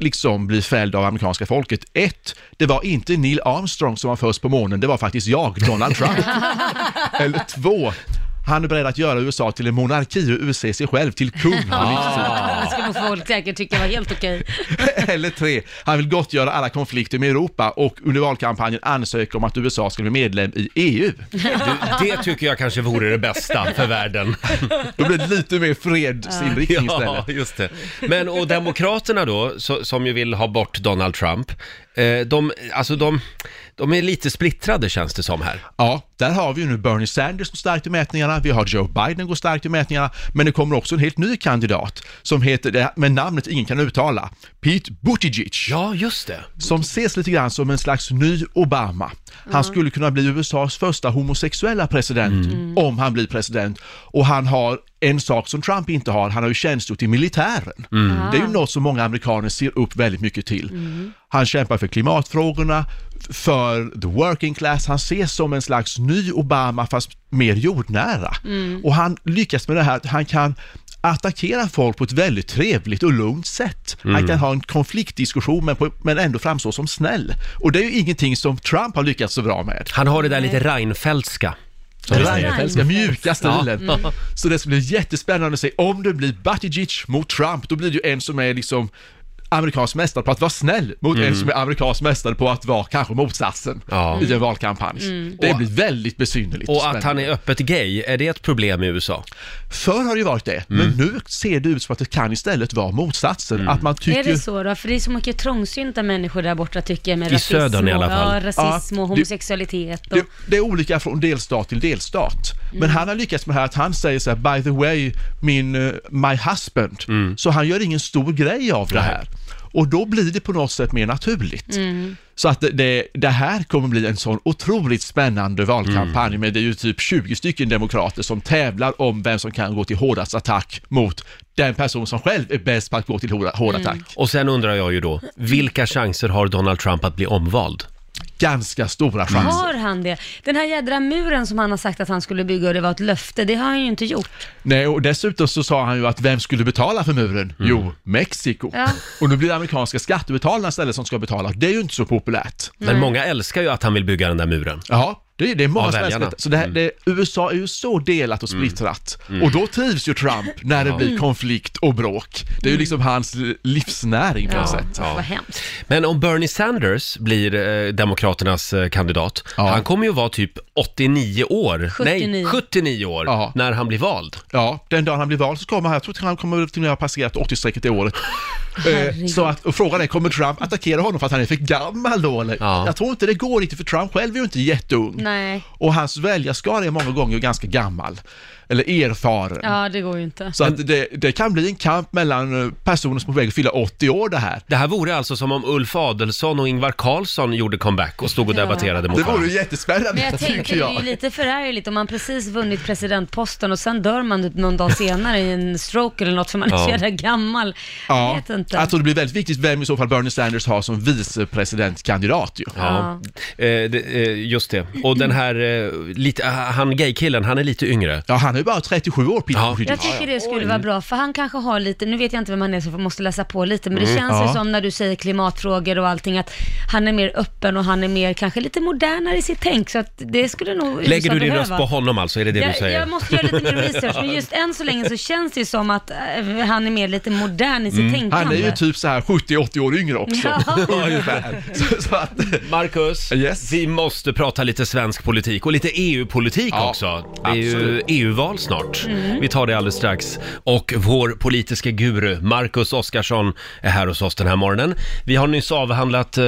liksom blir fälld av amerikanska folket? Ett, det var inte Neil Armstrong som var först på månen, det var faktiskt jag, Donald Trump. Eller två, han är beredd att göra USA till en monarki och utse sig själv till kung på livstid. Det skulle folk säkert tycka var helt okej. Eller tre, han vill gottgöra alla konflikter med Europa och under valkampanjen ansöka om att USA ska bli medlem i EU. Du, det tycker jag kanske vore det bästa för världen. Då blir det lite mer fredsinriktning Ja, istället. just det. Men och Demokraterna då, så, som ju vill ha bort Donald Trump, eh, de, alltså de, de är lite splittrade känns det som här. Ja, där har vi ju nu Bernie Sanders som starkt i mätningarna, vi har Joe Biden går starkt i mätningarna, men det kommer också en helt ny kandidat som heter, det med namnet ingen kan uttala, Pete Buttigieg. Ja, just det. Som ses lite grann som en slags ny Obama. Han skulle kunna bli USAs första homosexuella president om han blir president. Och han har en sak som Trump inte har, han har ju tjänstgjort i militären. Det är ju något som många amerikaner ser upp väldigt mycket till. Han kämpar för klimatfrågorna, för the working class, han ses som en slags ny Obama fast mer jordnära. Och han lyckas med det här att han kan attackera folk på ett väldigt trevligt och lugnt sätt. Han kan ha en konfliktdiskussion men, på, men ändå framstå som snäll. Och det är ju ingenting som Trump har lyckats så bra med. Han har det där lite Reinfeldtska. Reinfeldtska mjuka stilen. Ja. Så det ska bli jättespännande att se om det blir Buttigieg mot Trump, då blir det ju en som är liksom amerikansk mästare på att vara snäll mot en som är amerikansk mästare på att vara kanske motsatsen Mm. Ja. i en valkampanj. Det Och- blir väldigt besynnerligt Och att han är öppet gay, är det ett problem i USA? Förr har det ju varit det, men Mm. nu ser det ut som att det kan istället vara motsatsen. Att man tycker... Är det så då? För det är så mycket trångsynta människor där borta tycker jag med I rasism, södern i alla och, fall. ja, rasism Ja, och det- homosexualitet. Och, Det, det är olika från delstat till delstat. Men han har lyckats med det här att han säger så här, by the way, min, eh, my husband. Så han gör ingen stor grej av det här. Och då blir det på något sätt mer naturligt. Så att det- det, här kommer bli en sån otroligt spännande valkampanj med det är ju typ 20 stycken demokrater som tävlar om vem som kan gå till hårdast attack mot den person som själv är bäst på att gå till hård, hård attack. Och sen undrar jag ju då, vilka chanser har Donald Trump att bli omvald? Ganska stora chanser. har han det? Den här jädra muren som han har sagt att han skulle bygga och det var ett löfte, det har han ju inte gjort. Nej, och dessutom så sa han ju att vem skulle betala för muren? Mm. Jo, Mexiko. Ja. Och nu blir det amerikanska skattebetalarna istället som ska betala. Det är ju inte så populärt. Men många älskar ju att han vill bygga den där muren. Ja, det, är- det är många Av som väljarna. älskar det. Så det här, det, USA är ju så delat och splittrat. Och då trivs ju Trump när det blir konflikt och bråk. Det är ju liksom hans livsnäring på något sätt. Ja. Vad hemskt. Men om Bernie Sanders blir eh, Demokraternas eh, kandidat, Ja. han kommer ju vara typ 89 år, 79. nej 79 år, Ja. när han blir vald. Ja, den dagen han blir vald så kommer han, jag tror att han kommer till och med ha passerat 80-strecket det året. Eh, Så att, och frågan är, kommer Trump attackera honom för att han är för gammal då eller? Ja. Jag tror inte det går riktigt för Trump själv är ju inte jätteung. Nej, Och hans väljarskara är många gånger ganska gammal. Eller erfaren. ja det går ju inte. Så att det, det kan bli en kamp mellan eh, personer som är på väg att fylla 80 år det här. Det här vore alltså som om Ulf Adelsohn och Ingvar Carlsson gjorde comeback och stod och Ja. debatterade mot Det vore varandra. ju jättespännande Men jag tänker tycker det är ju jag. lite förargligt om man precis vunnit presidentposten och sen dör man typ någon dag senare i en stroke eller något för man är så Ja. jävla gammal. Jag Ja, vet inte. jag tror det blir väldigt viktigt vem i så fall Bernie Sanders har som vicepresidentkandidat ju. Ja, eh, det, eh, just det. Och den här, eh, lite, ah, han gaykillen, han är lite yngre. Ja, han är ju bara 37 år, Peter Ja. Jag tycker det skulle vara bra, för han kanske har lite, nu vet jag inte vem han är så jag måste läsa på lite, men det Mm, känns ja. ju som när du säger klimatfrågor och allting att han är mer öppen och han är mer, kanske lite modernare i sitt tänk, så att det skulle nog USA Lägger du din behöva. röst på honom alltså? Är det det du jag, säger? jag måste göra lite mer research, men just än så länge så känns det ju som att eh, han är mer lite modern i sitt tänkande. Han är ju typ så här 70-80 år yngre också. Ja. Ungefär. Så, så att, Marcus, Yes. vi måste prata lite svensk politik och lite EU-politik Ja, också. Det är ju absolut. EU-val snart. Mm. Vi tar det alldeles strax. Och vår politiska guru, Marcus Oskarsson, är här hos oss den här morgonen. Vi har nyss avhandlat eh,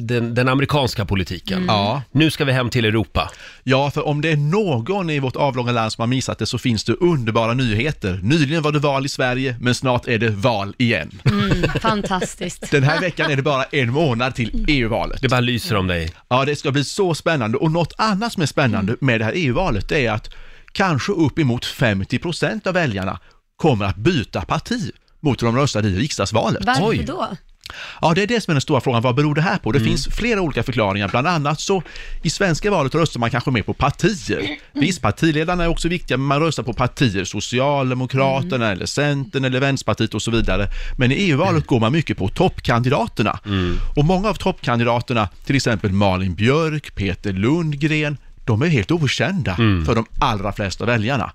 den, den amerikanska politiken. Ja. Nu ska vi hem till Europa. ja, för om det är någon i vårt avlånga land som har missat det så finns det underbara nyheter. Nyligen var det val i Sverige, men snart är det val igen. Mm, fantastiskt. Den här veckan är det bara en månad till EU-valet. Det bara lyser om dig. Ja, det ska bli så spännande. Och något annat som är spännande med det här EU-valet är att kanske uppemot 50% av väljarna kommer att byta parti mot hur de röstade i riksdagsvalet. Varför Oj. då? Ja, det är det som är den stora frågan. Vad beror det här på? Det finns flera olika förklaringar. Bland annat så i svenska valet röstar man kanske mer på partier. Visst, partiledarna är också viktiga, men man röstar på partier. Socialdemokraterna eller Centern eller Vänsterpartiet och så vidare. Men i EU-valet går man mycket på toppkandidaterna. Och många av toppkandidaterna, till exempel Malin Björk, Peter Lundgren, de är helt okända för de allra flesta väljarna.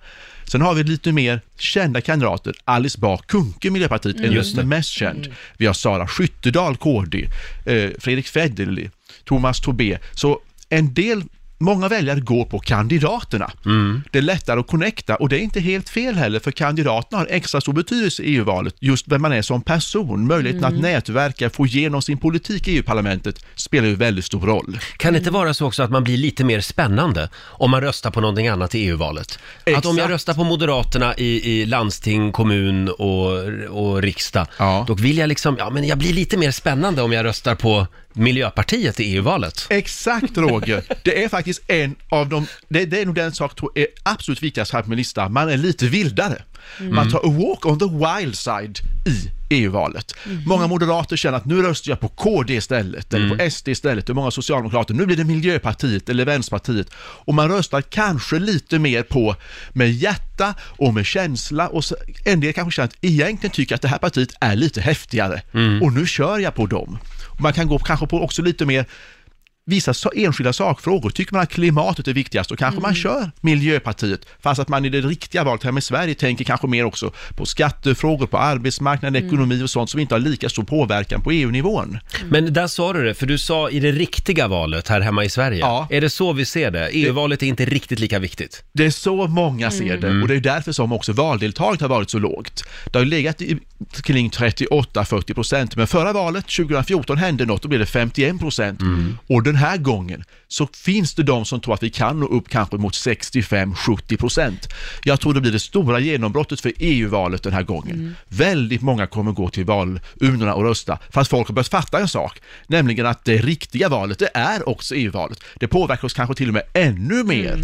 Sen har vi lite mer kända kandidater. Alice Bah Kuhnke, Miljöpartiet, är den mest känd. Vi har Sara Skyttedal, KD, eh, Fredrik Federley, Thomas Tobé. Så en del Många väljare går på kandidaterna. Det är lättare att connecta och det är inte helt fel heller för kandidaterna har extra stor betydelse i EU-valet. Just vem man är som person, möjligheten att nätverka, få igenom sin politik i EU-parlamentet spelar ju väldigt stor roll. Kan det inte vara så också att man blir lite mer spännande om man röstar på någonting annat i EU-valet? Att om jag röstar på Moderaterna i, i landsting, kommun och, och riksdag, Ja. då vill jag liksom, ja men jag blir lite mer spännande om jag röstar på Miljöpartiet i EU-valet. Exakt Roger, det är faktiskt en av de, det, det är nog den sak jag tror är absolut viktigast här på min lista, man är lite vildare. Man tar a walk on the wild side i EU-valet. Många moderater känner att nu röstar jag på KD istället, eller på SD istället, och många socialdemokrater, nu blir det Miljöpartiet eller Vänsterpartiet. Och man röstar kanske lite mer på med hjärta och med känsla och så, en del kanske känner att egentligen tycker att det här partiet är lite häftigare och nu kör jag på dem. Man kan gå kanske på också lite mer vissa så, enskilda sakfrågor. Tycker man att klimatet är viktigast, då kanske man kör Miljöpartiet. Fast att man i det riktiga valet här med Sverige tänker kanske mer också på skattefrågor, på arbetsmarknaden, ekonomi och sånt som inte har lika stor påverkan på EU-nivån. Men där sa du det, för du sa i det riktiga valet här hemma i Sverige. Ja. Är det så vi ser det? EU-valet är inte riktigt lika viktigt. Det är så många ser det och det är därför som också valdeltagandet har varit så lågt. Det har legat i, kring 38-40 procent, men förra valet 2014 hände något, då blev det 51 procent. Och den här gången så finns det de som tror att vi kan nå upp kanske mot 65-70 procent. Jag tror det blir det stora genombrottet för EU-valet den här gången. Väldigt många kommer gå till valurnorna och rösta för att folk har börjat fatta en sak, nämligen att det riktiga valet, det är också EU-valet. Det påverkar oss kanske till och med ännu mer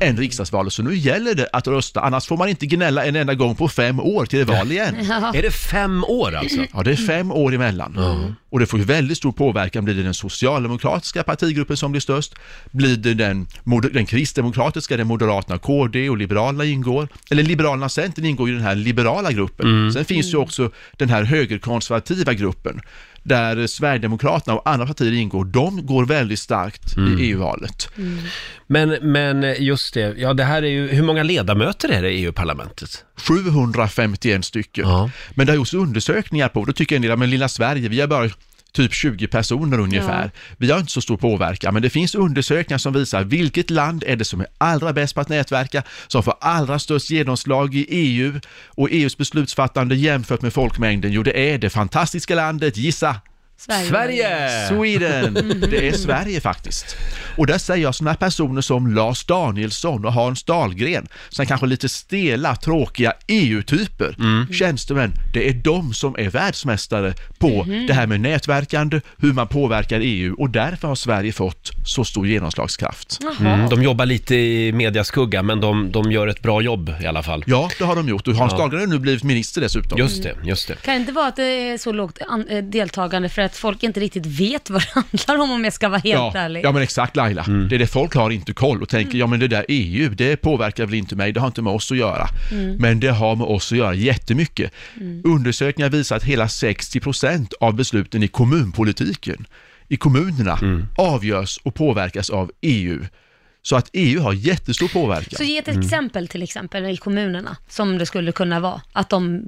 än riksdagsvalet, så nu gäller det att rösta, annars får man inte gnälla en enda gång på fem år till det är val igen. Är det fem år alltså? Ja, det är fem år emellan. Och det får ju väldigt stor påverkan. Blir det den socialdemokratiska partigruppen som blir störst? Blir det den, den kristdemokratiska, där Moderaterna, KD och Liberalerna ingår? Eller Liberalerna och Centern ingår i den här liberala gruppen. Sen finns ju också den här högerkonservativa gruppen där Sverigedemokraterna och andra partier ingår, de går väldigt starkt i EU-valet. Men, men just det, ja det här är ju, hur många ledamöter är det i EU-parlamentet? 751 stycken. Ja. Men det har gjorts undersökningar på, då tycker en del, men lilla Sverige, vi har bara typ 20 personer ungefär. Vi har inte så stor påverkan, men det finns undersökningar som visar vilket land är det som är allra bäst på att nätverka, som får allra störst genomslag i EU och EUs beslutsfattande jämfört med folkmängden. Jo, det är det fantastiska landet, gissa! Sverige. Sverige! Sweden! Det är Sverige faktiskt. Och där säger jag sådana personer som Lars Danielsson och Hans Dahlgren, som kanske lite stela, tråkiga EU-typer, tjänstemän, det är de som är världsmästare på det här med nätverkande, hur man påverkar EU och därför har Sverige fått så stor genomslagskraft. Mm, de jobbar lite i mediaskugga, men de, de gör ett bra jobb i alla fall. Ja, det har de gjort och Hans Ja. Dahlgren har nu blivit minister dessutom. Just det, just det. Kan det inte vara att det är så lågt an- eh, deltagande för att folk inte riktigt vet vad det handlar om om jag ska vara helt ja, ärlig? ja men exakt Laila, Mm. det är det folk har inte koll och tänker ja men det där EU, det påverkar väl inte mig, det har inte med oss att göra. Men det har med oss att göra jättemycket. Undersökningar visar att hela 60% av besluten i kommunpolitiken, i kommunerna, Mm. avgörs och påverkas av EU. Så att EU har jättestor påverkan. Så ge ett Mm. exempel till exempel i kommunerna, som det skulle kunna vara, att de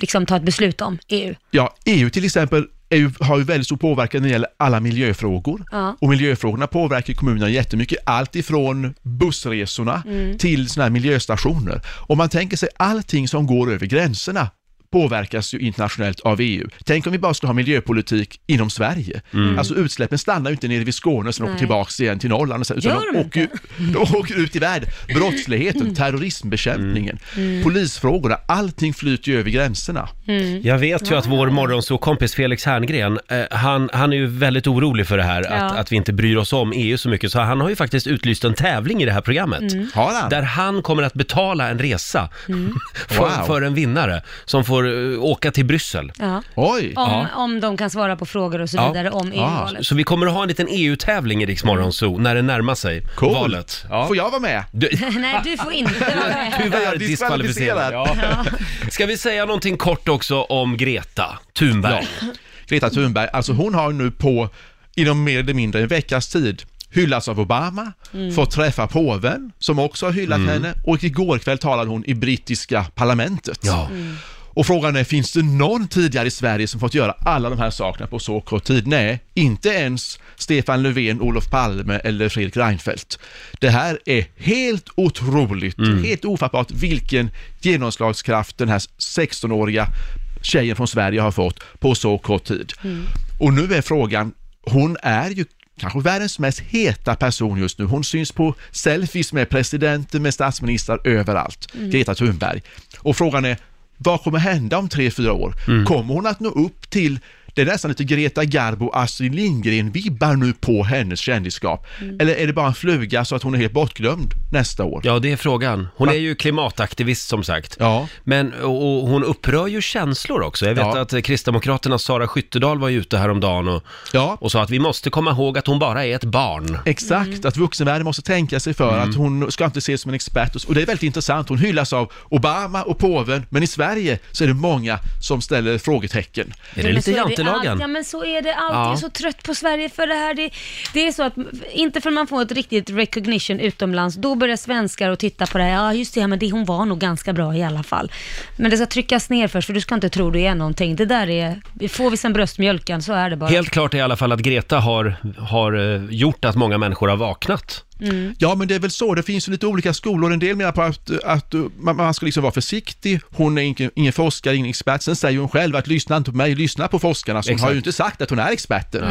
liksom tar ett beslut om EU. Ja, EU till exempel ju, har ju väldigt stor påverkan när det gäller alla miljöfrågor. Ja. Och miljöfrågorna påverkar kommunerna jättemycket. Allt ifrån bussresorna Mm. till sådana här miljöstationer. Om man tänker sig allting som går över gränserna påverkas ju internationellt av EU. Tänk om vi bara skulle ha miljöpolitik inom Sverige. Alltså utsläppen stannar ju inte nere vid Skåne och sen åker Nej. tillbaks igen till Norrland. och sen- Utan de, de åker, ju- de åker ut i världen. Brottsligheten, terrorismbekämpningen, polisfrågorna, allting flyter ju över gränserna. Jag vet ju att vår morgonsåkompis Felix Herngren, eh, han, han är ju väldigt orolig för det här, att, Ja. att vi inte bryr oss om EU så mycket. Så han har ju faktiskt utlyst en tävling i det här programmet. Har han? Där han kommer att betala en resa för, Wow. för en vinnare som får eh, åka till Bryssel. Ja. Oj! Om, om de kan svara på frågor och så Ja. vidare om EU-valet. Så vi kommer att ha en liten EU-tävling i Rix Morgon Zoo när det närmar sig Coolt. valet. Ja. Får jag vara med? Du, Nej, du får inte vara med. tyvärr diskvalificerad. Ja. Ska vi säga någonting kort också om Greta Thunberg? Greta Thunberg, alltså hon har nu på, inom mer eller mindre en veckas tid, hyllats av Obama, fått träffa påven, som också har hyllat henne, och igår kväll talade hon i brittiska parlamentet. Ja. Och frågan är, finns det någon tidigare i Sverige som fått göra alla de här sakerna på så kort tid? Nej, inte ens Stefan Löfven, Olof Palme eller Fredrik Reinfeldt. Det här är helt otroligt, helt ofattbart vilken genomslagskraft den här 16-åriga tjejen från Sverige har fått på så kort tid. Och nu är frågan, hon är ju kanske världens mest heta person just nu. Hon syns på selfies med presidenter, med statsministrar överallt. Greta Thunberg. Och frågan är, vad kommer hända om tre, fyra år? Kommer hon att nå upp till det är nästan lite Greta Garbo, Astrid Lindgren-vibbar nu på hennes kändisskap. Eller är det bara en fluga så att hon är helt bortglömd nästa år? Ja, det är frågan. Hon Va? är ju klimataktivist som sagt. Ja. Men, och, och hon upprör ju känslor också. Jag vet Ja. att eh, Kristdemokraternas Sara Skyttedal var ju ute häromdagen och, Ja. och sa att vi måste komma ihåg att hon bara är ett barn. Exakt, att vuxenvärlden måste tänka sig för att hon ska inte ses som en expert. Och det är väldigt intressant, hon hyllas av Obama och påven, men i Sverige så är det många som ställer frågetecken. Är det lite jantelagen? Ja, men så är det alltid. Ja. Jag är så trött på Sverige för det här. Det, det är så att, inte förrän man får ett riktigt recognition utomlands, då börjar svenskar att titta på det här. Ja, just det, ja, men det, hon var nog ganska bra i alla fall. Men det ska tryckas ner först, för du ska inte tro du är någonting. Det där är, får vi sen bröstmjölken så är det bara. Helt klart är i alla fall att Greta har, har eh, gjort att många människor har vaknat. Ja, men det är väl så. Det finns ju lite olika skolor. En del menar på att, att uh, man, man ska liksom vara försiktig. Hon är ingen, ingen forskare, ingen expert. Sen säger hon själv att lyssna inte på mig, lyssna på forskarna. Så hon Exakt. har ju inte sagt att hon är experten.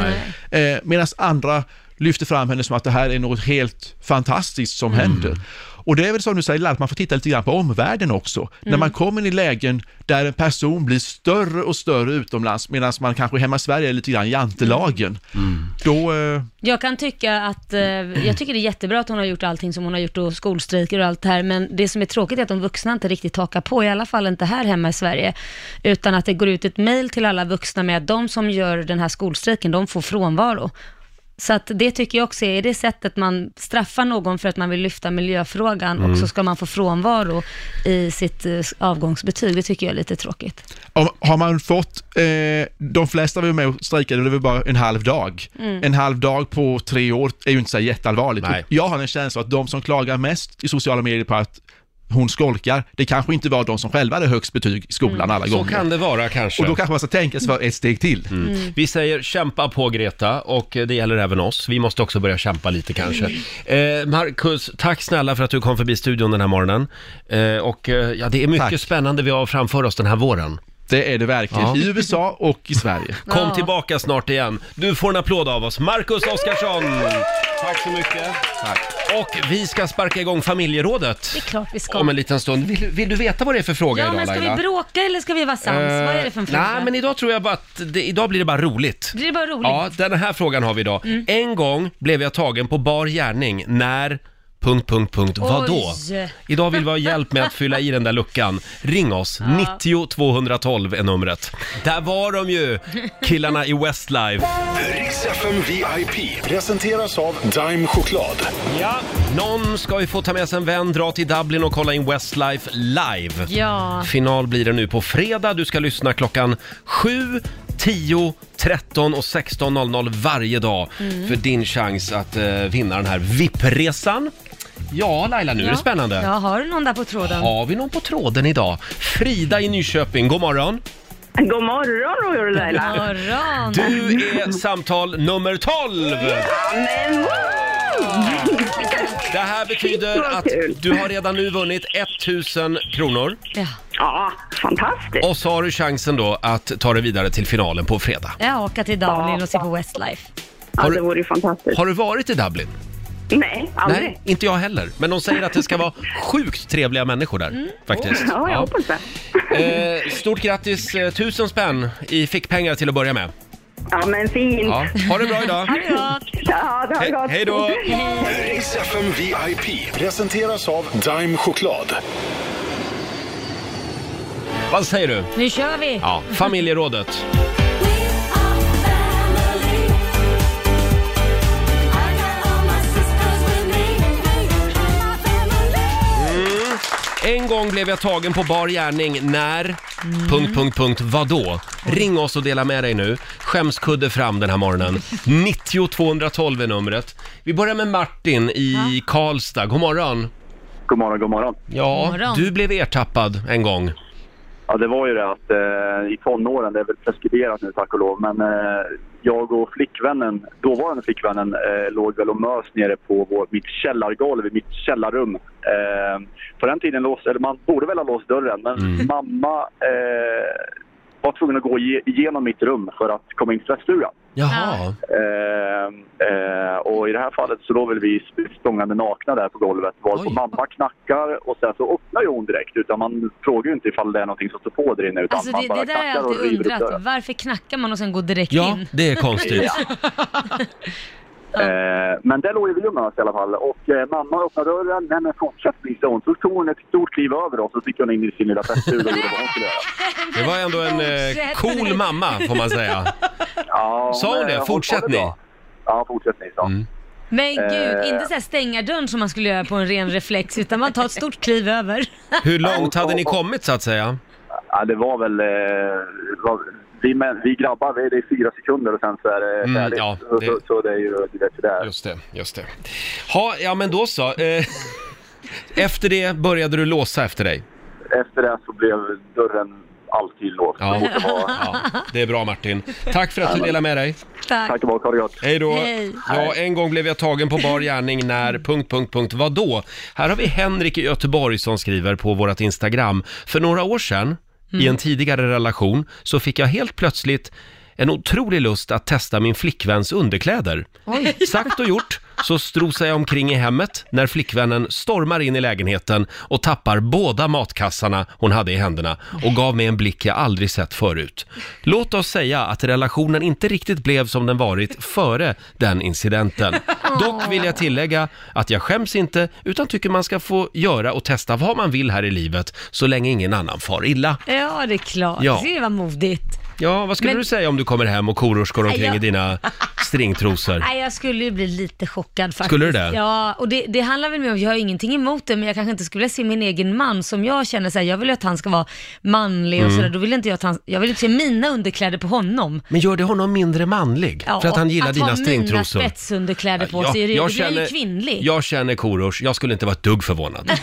Eh, Medan andra lyfter fram henne som att det här är något helt fantastiskt som händer. Och det är väl som du säger, att man får titta lite grann på omvärlden också. När man kommer i lägen där en person blir större och större utomlands medan man kanske hemma i Sverige är lite grann jantelagen. Då, eh, Jag kan tycka att, eh, jag tycker det är jättebra att hon har gjort allting som hon har gjort och skolstrejker och allt det här, men det som är tråkigt är att de vuxna inte riktigt hakar på, i alla fall inte här hemma i Sverige, utan att det går ut ett mail till alla vuxna med att de som gör den här skolstrejken, de får frånvaro. Så att det tycker jag också är det sättet man straffar någon för att man vill lyfta miljöfrågan och så ska man få frånvaro i sitt eh, avgångsbetyg. Det tycker jag är lite tråkigt. Om, har man fått, eh, de flesta var med och strejkade, det var bara en halv dag. En halv dag på tre år är ju inte så jätteallvarligt. Nej. Jag har en känsla att de som klagar mest i sociala medier på att hon skolkar, det kanske inte var de som själva hade högst betyg i skolan alla Så gånger. kan det vara kanske. Och då kanske man ska tänka sig för ett steg till. Mm. Vi säger kämpa på Greta och det gäller även oss. Vi måste också börja kämpa lite kanske. Eh, Marcus, tack snälla för att du kom förbi studion den här morgonen. Eh, och eh, ja, det är mycket Tack. spännande vi har framför oss den här våren. Det är det verkligen, Ja. i USA och i Sverige. Kom Ja. tillbaka snart igen. Du får en applåd av oss. Marcus Oskarsson! Tack så mycket. Tack. Och vi ska sparka igång familjerådet. Det är klart vi ska. Om en liten stund. Vill, vill du veta vad det är för fråga Ja, idag men ska Laila? vi bråka eller ska vi vara sams? Eh, Vad är det för en fråga? Nej, men idag tror jag bara att det, idag blir det bara roligt. Blir det bara roligt? Ja, den här frågan har vi idag. Mm. En gång blev jag tagen på bar gärning när... Punkt, punkt, punkt. Vadå? Idag vill vi ha hjälp med att fylla i den där luckan. Ring oss, 90 212 är numret. Där var de ju, killarna i Westlife. Riks FM VIP presenteras av Dime Choklad. Ja, någon ska ju få ta med sig en vän, dra till Dublin och kolla in Westlife live. Ja. Final blir det nu på fredag. Du ska lyssna klockan 7, 10, 13 och 16.00 varje dag Mm. för din chans att eh, vinna den här VIP-resan. Ja, Laila, nu är det spännande. Ja, har du någon där på tråden? Har vi någon på tråden idag? Frida i Nyköping, god morgon. God morgon Roger och Laila. God morgon. Du är samtal nummer 12! Men, woo! Det här betyder Vad att kul. du har redan nu vunnit 1000 kronor. Ja. Ja, fantastiskt. Och så har du chansen då att ta dig vidare till finalen på fredag. Jag åka till Dublin och se på Westlife. Ja, Har det vore ju fantastiskt. Har du varit i Dublin? Nej, aldrig. Nej, inte jag heller. Men de säger att det ska vara sjukt trevliga människor där, faktiskt. Mm. Ja, jag hoppas det. Eh, stort grattis, eh, tusen spänn i fickpengar till att börja med. Ja, men fint. Ja, ha det bra idag. Ja, det har He- gått. hej då. Riks FM VIP presenteras av Dime Choklad. Vad säger du? Nu kör vi. Ja, familjerådet. En gång blev jag tagen på bar gärning när... Punkt, punkt, punkt, vadå? Ring oss och dela med dig nu. Skämskudde fram den här morgonen. 90 212 är numret. Vi börjar med Martin i Karlstad. God morgon. God morgon, god morgon. Ja, God morgon. du blev ertappad en gång. Ja, det var ju det att eh, i tonåren, det är väl preskriberat nu tack och lov, men eh, jag och flickvännen, dåvarande flickvännen, eh, låg väl och mös nere på vår, mitt källargolv i mitt källarrum. Eh, på den tiden lås, eller man borde väl ha låst dörren, men Mm. mamma eh, var tvungen att gå ige- igenom mitt rum för att komma in till tvättstugan. Jaha. Eh, eh, och i det här fallet så låg väl vi stångande nakna där på golvet. Varpå Oj. mamma knackar och sen så öppnar ju hon direkt. Utan man frågar ju inte ifall det är någonting som står på där inne. Utan Alltså man det, bara det där har jag knackar och alltid river upp undrat. dörren. Varför knackar man och sen går direkt Ja, in? det är konstigt. Eh, men där låg vi och mös i alla fall. Och eh, mamma öppnade dörren. Nej men fortsätt ni, sa hon. Så tog hon ett stort kliv över oss och så gick hon in i sin lilla tvättstuga och gjorde vad hon skulle göra. Det var ändå en eh, cool mamma, får man säga. Ja, Sa hon det? Fortsätt det ni? bra. Ja, fortsätt ni, sa Mm. Men gud, Eh. inte så här stänga dörren som man skulle göra på en ren reflex, utan man tar ett stort kliv över. Hur långt hade ni kommit så att säga? Ja, det var väl... Eh, var, vi, män, vi grabbar, det är fyra sekunder och sen så är det Mm, färdigt. ja, så, det- så, så det är ju, du vet hur det är. Just det, just det. Ha, ja men då så. Eh, efter det började du låsa efter dig. Efter det så blev dörren alltid låst. Ja. Ja, det är bra Martin. Tack för att du delade med dig. Tack. Tack och bock, ha det gott. Hej då. Hej. Ja, en gång blev jag tagen på bar gärning när... Punkt, punkt, punkt, vadå? Här har vi Henrik i Göteborg som skriver på vårt Instagram. För några år sedan, i en tidigare relation, så fick jag helt plötsligt en otrolig lust att testa min flickväns underkläder. Sagt och gjort så strosar jag omkring i hemmet när flickvännen stormar in i lägenheten och tappar båda matkassarna hon hade i händerna och gav mig en blick jag aldrig sett förut. Låt oss säga att relationen inte riktigt blev som den varit före den incidenten. Dock vill jag tillägga att jag skäms inte utan tycker man ska få göra och testa vad man vill här i livet så länge ingen annan far illa. Ja, det är klart. Ja. Det var modigt. Ja, vad skulle Men- du säga om du kommer hem och koror går omkring jag- i dina stringtrosor? Nej, jag skulle ju bli lite chockad faktiskt. Skulle du det? Ja, och det, det handlar väl med att jag har ingenting emot det, men jag kanske inte skulle vilja se min egen man som jag känner så här, jag vill ju att han ska vara manlig och Mm. sådär. Då vill inte jag att han, jag vill inte se mina underkläder på honom. Men gör det honom mindre manlig? Ja, för att han gillar att dina ha stringtrosor? mina spetsunderkläder på sig, det, det blir jag ju kvinnlig. jag känner Korosh, jag skulle inte vara ett dugg förvånad.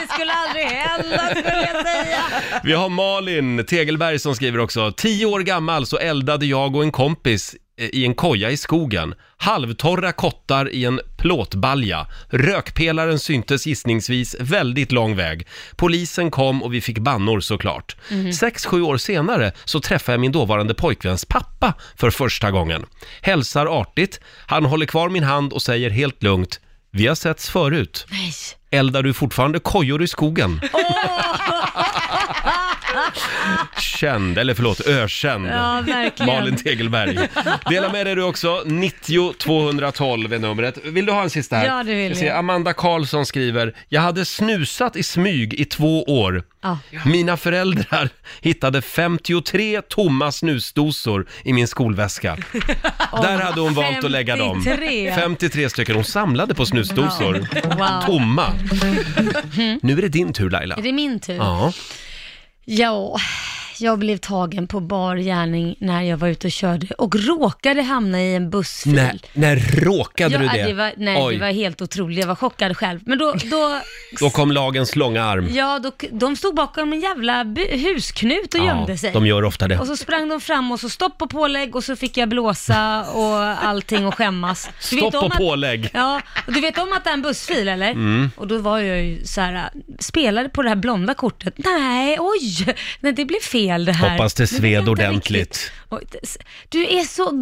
det skulle aldrig hända skulle jag säga. Vi har Malin Tegelberg som skriver också. Tio år gammal så eldade jag och en kompis eh, i en koja i skogen. Halvtorra kottar i en plåtbalja. Rökpelaren syntes gissningsvis väldigt lång väg. Polisen kom och vi fick bannor såklart. Mhm. Sex, sju år senare så träffade jag min dåvarande pojkväns pappa för första gången. Hälsar artigt, han håller kvar min hand och säger helt lugnt vi har setts förut. Nej. Eldar du fortfarande kojor i skogen? Känd, eller förlåt, ökänd. Ja, verkligen. Malin Tegelberg. Dela med dig du också, 90 212 är numret. Vill du ha en sista här? Ja, det vill Jag ser jag. Amanda Karlsson skriver, jag hade snusat i smyg i två år. Ja. Mina föräldrar hittade 53 tomma snusdosor i min skolväska. Där hade hon valt att lägga dem. 53. 53 stycken. Hon samlade på snusdosor. Wow. Tomma. Nu är det din tur Laila. Är det min tur? Ja. Ja, jag blev tagen på bar gärning när jag var ute och körde och råkade hamna i en bussfil. När, när råkade ja, du det? det var, nej, Oj, det var helt otroligt. Jag var chockad själv. Men då, då, då kom lagens långa arm. ja, då, de stod bakom en jävla bu- husknut och gömde sig. de gör ofta det. Och så sprang de fram och så stopp och pålägg och så fick jag blåsa och allting och skämmas. Du vet Stopp om och att- pålägg. Ja, och du vet om att det är en bussfil eller? Mm. Och då var jag ju så här, spelade på det här blonda kortet. Nej, oj, nej det blev fel det här. Hoppas det sved ordentligt. Du är så,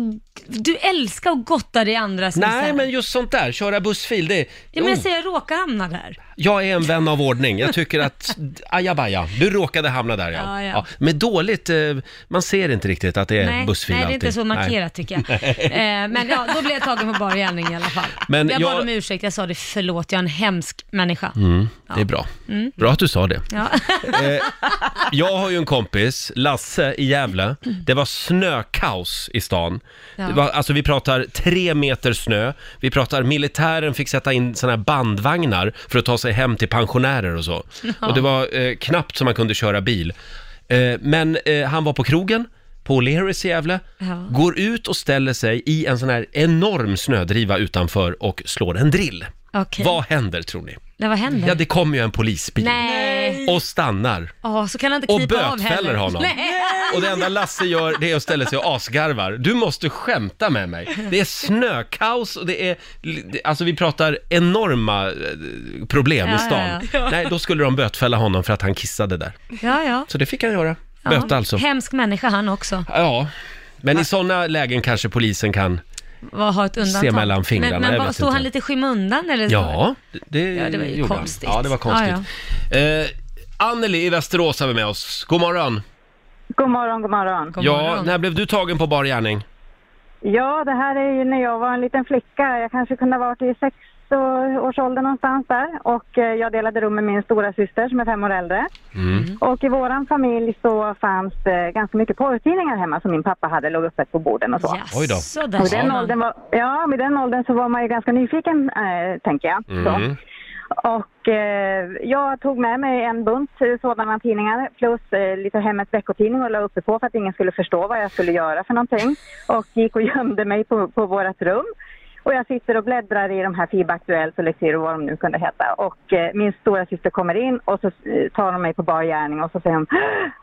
du älskar att gotta dig i andras Nej, misär. men just sånt där, köra bussfil, det... Ja, men jag Oh, säger jag råkar hamna där. jag är en vän av ordning. Jag tycker att, ajabaja, du råkade hamna där ja. Ja, ja. Men dåligt, eh, man ser inte riktigt att det är nej, bussfil nej, det är alltid. inte så markerat tycker jag. Eh, men ja, då blev jag tagen på bar gärning i alla fall. Men jag jag- bad om ursäkt, jag sa det förlåt, jag är en hemsk människa. Mm, det är bra. Mm. Bra att du sa det. Ja. Eh, jag har ju en kompis, Lasse i Gävle. Det var snökaos i stan. Ja. Det var, alltså vi pratar tre meter snö. Vi pratar militären fick sätta in såna här bandvagnar för att ta sig hem till pensionärer och så. Ja. Och det var eh, knappt som man kunde köra bil. Eh, men eh, han var på krogen på O'Learys i Gävle, Ja. går ut och ställer sig i en sån här enorm snödriva utanför och slår en drill. Okej. Vad händer tror ni? Nej, vad händer? Ja, det kommer ju en polisbil Nej. Och stannar. Ja, så kan han inte Och klipa av bötfäller heller. honom. Nej. Och det enda Lasse gör det är att ställa sig och asgarvar. Du måste skämta med mig. Det är snökaos och det är, alltså vi pratar enorma eh, problem Ja, i stan. ja. Nej, då skulle de bötfälla honom för att han kissade där. Ja, ja. Så det fick han göra. ja. Böta alltså. Hemsk människa han också. Ja, men i sådana lägen kanske polisen kan... Vad har ett undantag. Se mellan fingrarna, Men, men vad, vet stod inte. han lite i skymundan eller? så? Ja, det, Ja, det var ju gjorde konstigt. han. Ja, det var konstigt. Ja, Eh, Anneli i Västerås har vi med oss. God morgon. God morgon, god morgon. ja, när blev du tagen på bar gärning? Ja, det här är ju när jag var en liten flicka. Jag kanske kunde ha varit i sex års ålder någonstans där. Och eh, jag delade rum med min stora syster som är fem år äldre. Mm. Och i våran familj så fanns det ganska mycket porrtidningar hemma som min pappa hade, låg öppet på borden och så. Oj då. Så Och i den åldern var, ja, med den åldern så var man ju ganska nyfiken, äh, tänker jag. Så. Mm. Och eh, jag tog med mig en bunt sådana tidningar plus eh, lite Hemmets veckotidning och la uppe på för att ingen skulle förstå vad jag skulle göra för någonting. Och gick och gömde mig på, på vårat rum. Och jag sitter och bläddrar i de här FIB Aktuellt och Lexiro vad de nu kunde heta. Och eh, min stora syster kommer in och så eh, tar de mig på bar gärning och så säger hon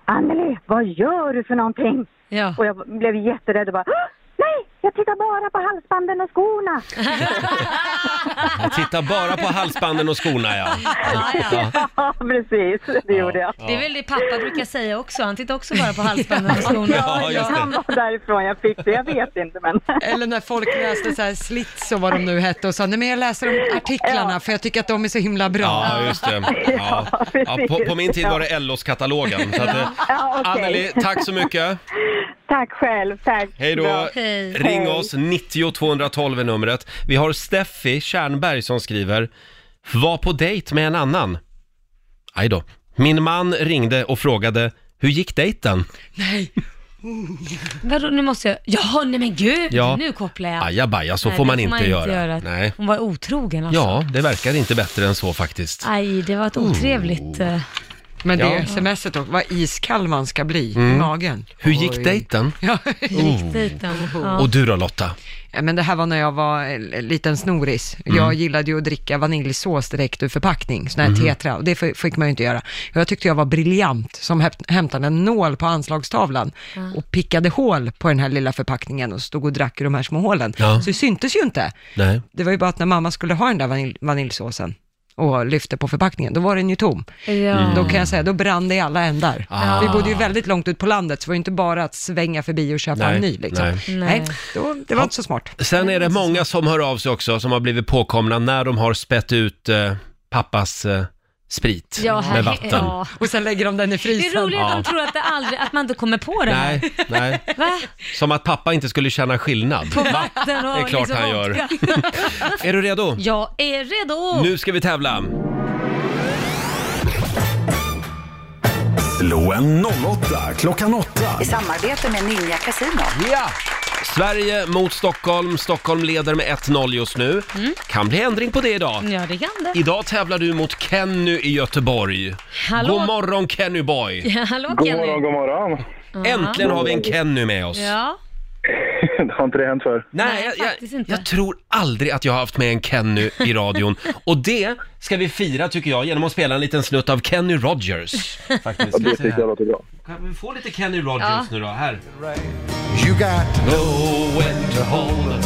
Anneli, vad gör du för någonting? Ja. Och jag blev jätterädd och bara Nej, jag tittar bara på halsbanden och skorna. Jag tittar bara på halsbanden och skorna ja. ja. Ja, precis. Det gjorde jag. Det är väl det pappa brukar säga också. Han tittar också bara på halsbanden och skorna. Ja, ja, han var därifrån jag fick det. Jag vet inte, men... Eller när folk läste så här slits och vad de nu hette och sa, nej men jag läser de artiklarna för jag tycker att de är så himla bra. Ja, just det. Ja. Ja, på, på min tid var det LOs-katalogen. Så att, eh, Ja, okej. Anneli, tack så mycket. Tack själv, tack. Hej då. Bra. Ring oss, 90 212 är numret. Vi har Steffi Tjärnberg som skriver, var på dejt med en annan. Aj då. Min man ringde och frågade, hur gick dejten? Nej. Vadå, nu måste jag... Jaha, nej men gud, Ja. nu kopplar jag. Ajabaja, så Nej, får det man inte göra. Nej. Hon var otrogen alltså. Ja, det verkar inte bättre än så faktiskt. Aj, det var ett Oh. otrevligt... eh, Men det Ja. smset också, vad iskall man ska bli Mm. i magen. Hur gick Oj. dejten? Ja, Oh. Dejten. Ja. Och du då Lotta? Ja, men det här var när jag var en liten snoris. Mm. Jag gillade ju att dricka vaniljsås direkt ur förpackning, sån här Mhm. tetra, och det fick man ju inte göra. Jag tyckte jag var briljant som hämt- hämtade en nål på anslagstavlan och pickade hål på den här lilla förpackningen och stod och drack ur de här små hålen. Ja. Så det syntes ju inte. Nej. Det var ju bara att när mamma skulle ha den där vanilj- vaniljsåsen och lyfte på förpackningen, då var den ju tom. Ja. Mm. Då kan jag säga, då brann det i alla ändar. Ah. Vi bodde ju väldigt långt ut på landet, så det var ju inte bara att svänga förbi och köpa Nej, en ny. Liksom. nej. Nej. då, det var inte så smart. Sen är det många som hör av sig också, som har blivit påkomna när de har spett ut eh, pappas eh, sprit Ja, här- med vatten. ja. Och sen lägger de den i Det frysen. är roligt att de tror att, det aldrig, att man inte kommer på det här. Nej, nej. Va? Som att pappa inte skulle känna skillnad. På Va? vatten och Det är klart liksom han gör. vodka. Är du redo? Jag är redo! Nu ska vi tävla. Slå en 08 klockan 8. I samarbete med Ninja Casino. Ja! Sverige mot Stockholm. Stockholm leder med 1-0 just nu. Mm. Kan bli ändring på det idag. Ja, det kan det. Idag tävlar du mot Kenny i Göteborg. Hallå. God morgon Kenny boy! Ja, hallå God Kenny. morgon, god morgon. Äntligen har vi en Kenny med oss. Ja, Det har inte det hänt för. Nej, jag, faktiskt inte. jag tror aldrig att jag har haft med en Kenny i radion. Och det ska vi fira tycker jag genom att spela en liten snutt av Kenny Rogers. Faktiskt. Det tycker jag låter bra. Kan vi få lite Kenny Rogers Ja. nu då? Här. You got to Know when to hold em.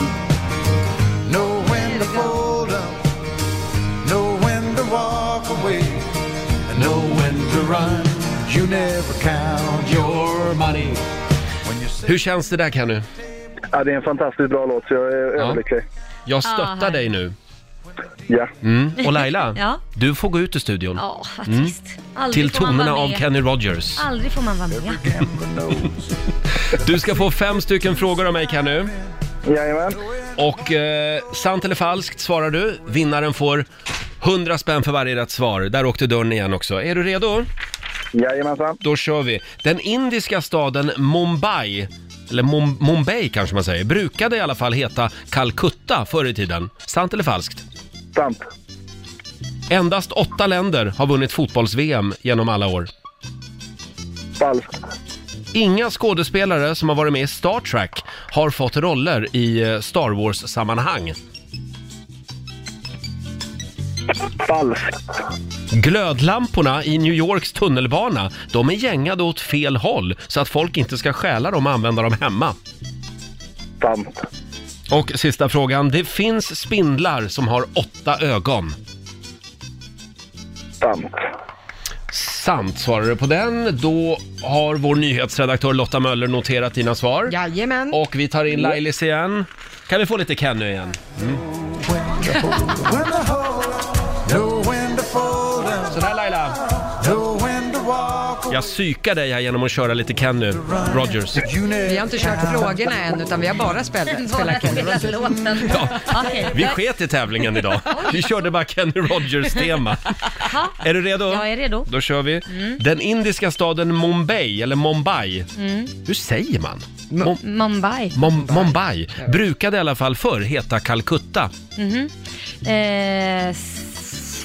know when to fold up, know when to walk away, and know when to run. You never count your money. Hur känns det där Kenny? Ja, det är en fantastiskt bra låt, så jag är Ja. överlycklig. Jag Ah, stöttar här. dig nu. Ja. Mm. Och Laila, Ja. du får gå ut ur studion. ja vad Mm. trist. Aldrig Till får man tonerna vara av med. Kenny Rogers. Aldrig får man vara med. Du ska få fem stycken frågor av mig Kenny. Jajamän. Och eh, sant eller falskt svarar du. Vinnaren får 100 spänn för varje rätt svar. Där åkte dörren igen också. Är du redo? Jajamensan. Då kör vi. Den indiska staden Mumbai, eller Mum- Mumbai kanske man säger, brukade i alla fall heta Calcutta förr i tiden. Sant eller falskt? Sant. Endast åtta länder har vunnit fotbolls-VM genom alla år. Falskt. Inga skådespelare som har varit med i Star Trek har fått roller i eh, Star Wars-sammanhang. Falskt. Glödlamporna i New Yorks tunnelbana, de är gängade åt fel håll så att folk inte ska stjäla dem och använda dem hemma. Sant. Och sista frågan, det finns spindlar som har åtta ögon. Sant. Sant svarar du på den. Då har vår nyhetsredaktör Lotta Möller noterat dina svar. Jajamän. Och vi tar in Lailis igen. Kan vi få lite Kenny igen? Mm. Jag psykar dig här genom att köra lite Kenny Rogers. Vi har inte kört frågorna än, utan vi har bara spelat, spelat Kenny Rogers. Okej. Vi sket i tävlingen idag. Vi körde bara Kenny Rogers-tema. Ja. Är du redo? Jag är redo. Då kör vi. Mm. Den indiska staden Mumbai, eller Mumbai. Mm. Hur säger man? Mum- Mumbai. Mum- Mumbai brukade i alla fall förr heta Calcutta. Mhm. Eh, s-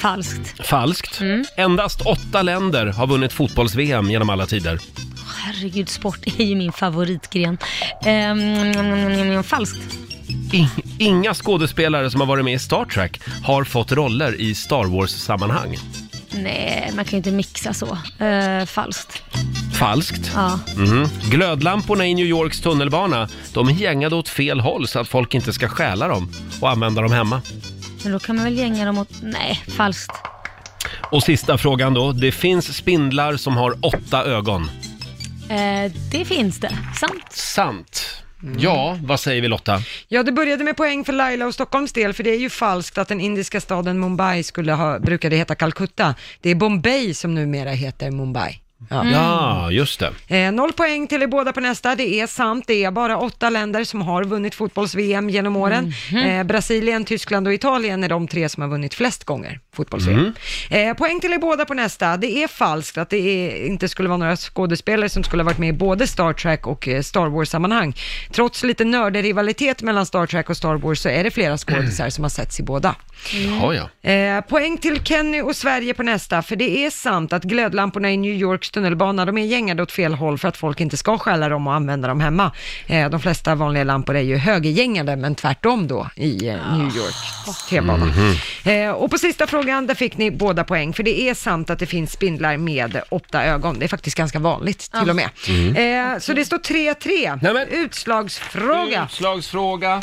falskt. Falskt. Endast åtta länder har vunnit fotbolls-VM genom alla tider. Herregud, sport är ju min favoritgren. Eh, falskt. I- inga skådespelare som har varit med i Star Trek har fått roller i Star Wars-sammanhang. Nej, man kan ju inte mixa så. Eh, falskt. Falskt. Ja. Mhm. Glödlamporna i New Yorks tunnelbana, de gängade åt fel håll så att folk inte ska stjäla dem och använda dem hemma. Men då kan man väl gänga dem åt... Nej, falskt. Och sista frågan då. Det finns spindlar som har åtta ögon. Eh, det finns det. Sant. Sant. Ja, vad säger vi Lotta? Ja, det började med poäng för Laila och Stockholms del, för det är ju falskt att den indiska staden Mumbai skulle ha, brukade heta Calcutta. Det är Bombay som numera heter Mumbai. Ja, just det. Eh, noll poäng till er båda på nästa. Det är sant, det är bara åtta länder som har vunnit fotbolls-VM genom åren. Eh, Brasilien, Tyskland och Italien är de tre som har vunnit flest gånger fotbolls-VM. Eh, poäng till er båda på nästa. Det är falskt att det är, inte skulle vara några skådespelare som skulle ha varit med i både Star Trek och eh, Star Wars-sammanhang. Trots lite nörderivalitet mellan Star Trek och Star Wars så är det flera skådisar som har setts i båda. Jaha, ja. Eh, poäng till Kenny och Sverige på nästa, för det är sant att glödlamporna i New Tunnelbana, de är gängade åt fel håll för att folk inte ska stjäla dem och använda dem hemma. Eh, de flesta vanliga lampor är ju högergängade, men tvärtom då i eh, New Yorks T-bana. Eh, och på sista frågan, där fick ni båda poäng, för det är sant att det finns spindlar med åtta ögon. Det är faktiskt ganska vanligt till och med. Mm. Eh, så det står 3-3. Utslagsfråga. Utslagsfråga.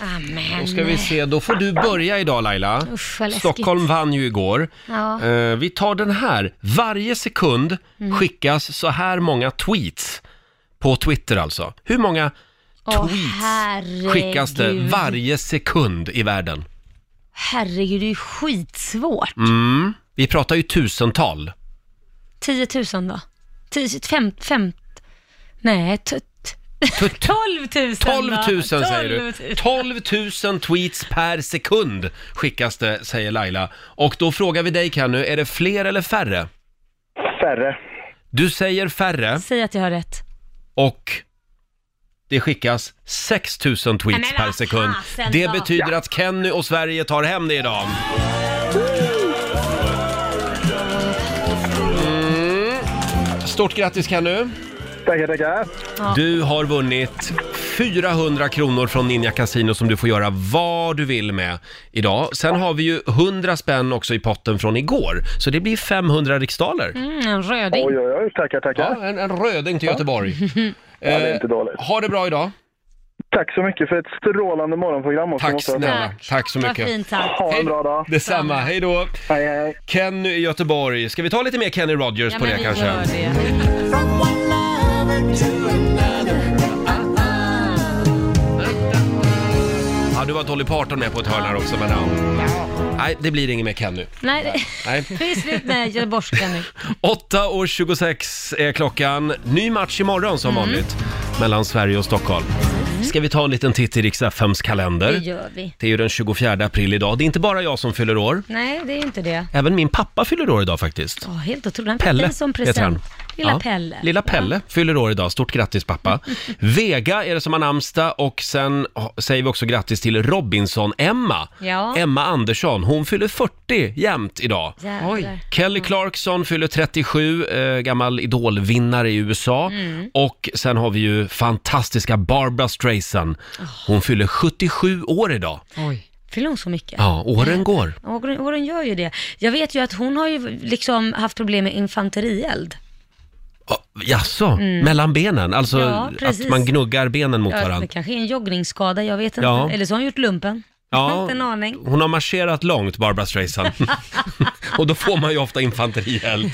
Då ska vi se, då får du börja idag Laila. Läskigt. Stockholm vann ju igår. Ja. Eh, vi tar den här. Varje sekund Mm. Skickas så här många tweets på Twitter alltså. Hur många Åh, tweets skickas det herregud. varje sekund i världen? Herregud, det är ju skitsvårt. Mm. Vi pratar ju tusental. 10 000 då? 10, 5, 5, nej, t- t- 12 000 12 000 då. säger du. 12 000. 12 000 tweets per sekund skickas det, säger Laila. Och då frågar vi dig Kenny, är det fler eller färre? Färre. Du säger färre Säg att jag har rätt. och det skickas 6 000 tweets Nej, men per vad sekund. fasen Det då? betyder att Kenny och Sverige tar hem det idag. Mm. Stort grattis Kenny! Tackar, tackar. Du har vunnit 400 kronor från Ninja Casino som du får göra vad du vill med idag. Sen har vi ju 100 spänn också i potten från igår, så det blir 500 riksdaler. Mm, en röding. Oj, oj, oj. Tackar, tackar. Ja, en, en röding till Göteborg. Ja, det är inte Eh, dåligt. Ha det bra idag. Tack så mycket för ett strålande morgonprogram också. Tack måste jag säga. snälla. Tack så Vad mycket. fint tack. Ha en bra dag. Detsamma, hej då! Hej, hej. Kenny i Göteborg. Ska vi ta lite mer Kenny Rogers Ja, på men det vi kanske? gör det. Ja, du var Dolly Parton med på ett hörn här också, men ja. Nej, det blir inget med Kenny. Nej, det, Nej. det är slut med göteborgskan nu. 8.26 är klockan. Ny match imorgon som Mm. vanligt mellan Sverige och Stockholm. Ska vi ta en liten titt i Rix FMs kalender? Det gör vi. Det är ju den 24 april idag. Det är inte bara jag som fyller år. Nej, det är ju inte det. Även min pappa fyller år idag faktiskt. Åh, helt otroligt. Han fick Pelle den som heter han. present. Lilla Ja, Pelle. Lilla Pelle fyller år idag. Stort grattis pappa. Vega är det som har namnsdag och sen säger vi också grattis till Robinson-Emma. Ja. Emma Andersson, hon fyller 40 jämt idag. Jävlar. Kelly Clarkson fyller 37, eh, gammal idolvinnare i USA. Mm. Och sen har vi ju fantastiska Barbara Streisand. Hon fyller 77 år idag. Oj. Fyller hon så mycket? Ja, åren går. Åren, åren gör ju det. Jag vet ju att hon har ju liksom haft problem med infanterield. Jaså, Mm. mellan benen? Alltså Ja, att precis. man gnuggar benen mot Ja, varandra? det kanske är en joggningsskada, jag vet inte. Ja. Eller så har hon gjort lumpen. Jag har inte en aning. hon har marscherat långt, Barbara Streisand. och då får man ju ofta infanterield.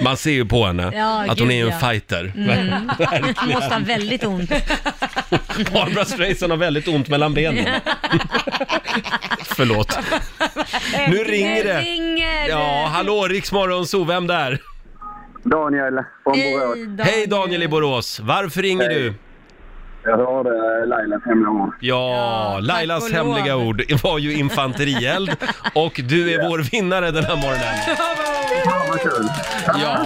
Man ser ju på henne Ja, att hon gud, är en ja. fighter. Mm. Verkligen. Hon måste ha väldigt ont. Barbara Streisand har väldigt ont mellan benen. Förlåt. Nu ringer det. ringer Ja, hallå Riksmorgon, så vem där? Daniel från Borås. Hej Daniel i Borås, varför ringer du? Jag hörde Lailas hemliga ord. Ja, Lailas tack och lov. hemliga ord var ju infanterield och du är vår vinnare den här morgonen. Fan vad kul. Ja,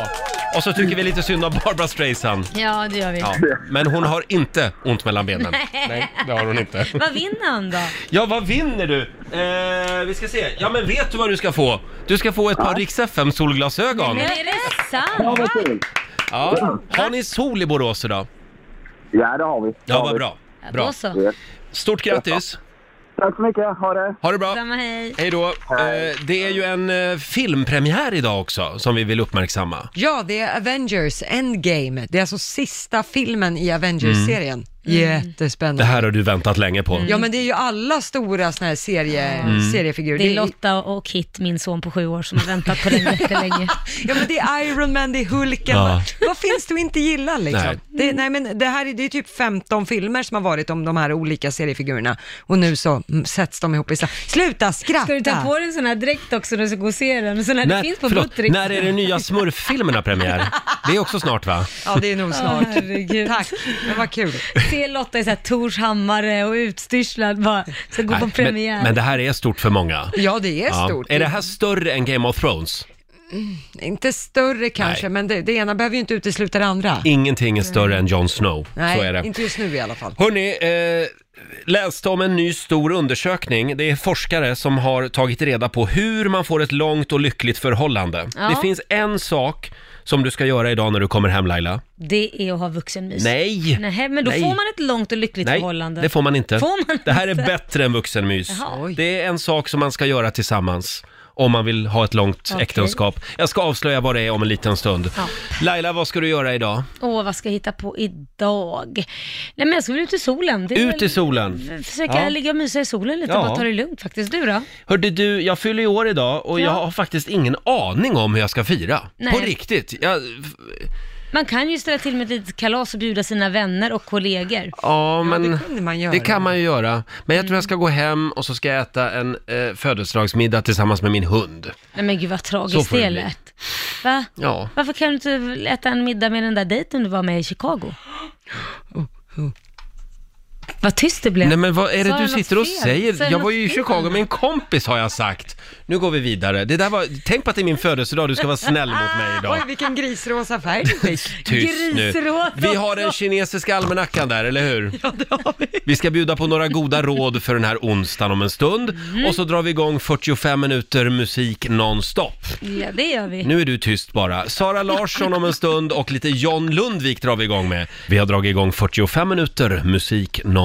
och så tycker vi lite synd om Barbara Streisand. Ja, det gör vi. Ja, men hon har inte ont mellan benen. Nej. Nej, det har hon inte. Vad vinner han då? Ja, vad vinner du? Eh, vi ska se. Ja, men vet du vad du ska få? Du ska få ett par Rix FM solglasögon. Men är det sant? Ja. Har ni sol i Borås idag? Ja, det har vi. Ja, vad bra. Bra. Då så. Stort grattis. Tack så mycket. Ha det. Ha det bra. Samma hej. Hej då. Eh, det är ju en eh, filmpremiär idag också som vi vill uppmärksamma. Ja, det är Avengers Endgame. Det är alltså sista filmen i Avengers-serien. Jättespännande. Det här har du väntat länge på. Ja men det är ju alla stora såna här serie, Mm. seriefigurer. Det är Lotta och Kit, min son på sju år, som har väntat på den jättelänge. Ja men det är Iron Man, det är Hulken. Ja. Vad finns det att inte gilla liksom? Nej. Det, nej men det här är, det är typ 15 filmer som har varit om de här olika seriefigurerna och nu så mm, sätts de ihop i sa- Sluta skratta! Ska du ta på dig en sån här dräkt också när du ska gå och se den? Sån här det När, finns på förlåt, Buttrick. när är det nya Smurf-filmerna premiär? Det är också snart va? Ja det är nog snart. Herregud. Tack, men vad kul. Se Lotta i så här Tors hammare och utstyrslad bara, ska gå på Nej, premiär. men, men det här är stort för många. Ja det är stort. Är det här större än Game of Thrones? Inte större kanske, men det, det ena behöver ju inte utesluta det andra. Ingenting är större än Jon Snow. Nej, Så är det. inte just nu i alla fall. Hörni, eh, läste om en ny stor undersökning. Det är forskare som har tagit reda på hur man får ett långt och lyckligt förhållande. Ja. Det finns en sak som du ska göra idag när du kommer hem Laila. Det är att ha vuxenmys. Nej. Nej, men då Nej. får man ett långt och lyckligt Nej, förhållande. det får man inte. Får man det här är inte? bättre än vuxenmys. Jaha. Det är en sak som man ska göra tillsammans om man vill ha ett långt Okej. äktenskap. Jag ska avslöja vad det är om en liten stund. Ja. Laila, vad ska du göra idag? Åh, vad ska jag hitta på idag? Nej men jag ska väl ut i solen. Det är Ut väl- i solen. Försöka Ja. ligga och mysa i solen lite Ja. och bara ta det lugnt faktiskt. Du då? Hörde du, jag fyller ju år idag och Ja. jag har faktiskt ingen aning om hur jag ska fira. Nej. På riktigt. Jag, Man kan ju ställa till med ett litet kalas och bjuda sina vänner och kollegor. ja, men det kunde man göra. det kan man ju göra. Men jag tror jag ska gå hem och så ska jag äta en eh, födelsedagsmiddag tillsammans med min hund. Nej men gud vad Så tragiskt får det det bli. lät. Va? Ja. Varför kan du inte äta en middag med den där dejten du var med i Chicago? Vad tyst det blev. Nej men vad är det Sa du jag något sitter och fel? säger? Jag Jag var något ju i fel? Chicago med en kompis har jag sagt. Nu går vi vidare. Det där var, tänk på att det är min födelsedag, du ska vara snäll mot mig Oj, idag. vilken grisrosa färg du fick. Tyst nu. Vi har också. den kinesiska almanackan där, eller hur? Ja, det har vi. Vi ska bjuda på några goda råd för den här onsdagen om en stund. Mm. Och så drar vi igång 45 minuter musik nonstop. Ja, det gör vi. Nu är du tyst bara. Sara Larsson om en stund och lite John Lundvik drar vi igång med. Vi har dragit igång 45 minuter musik nonstop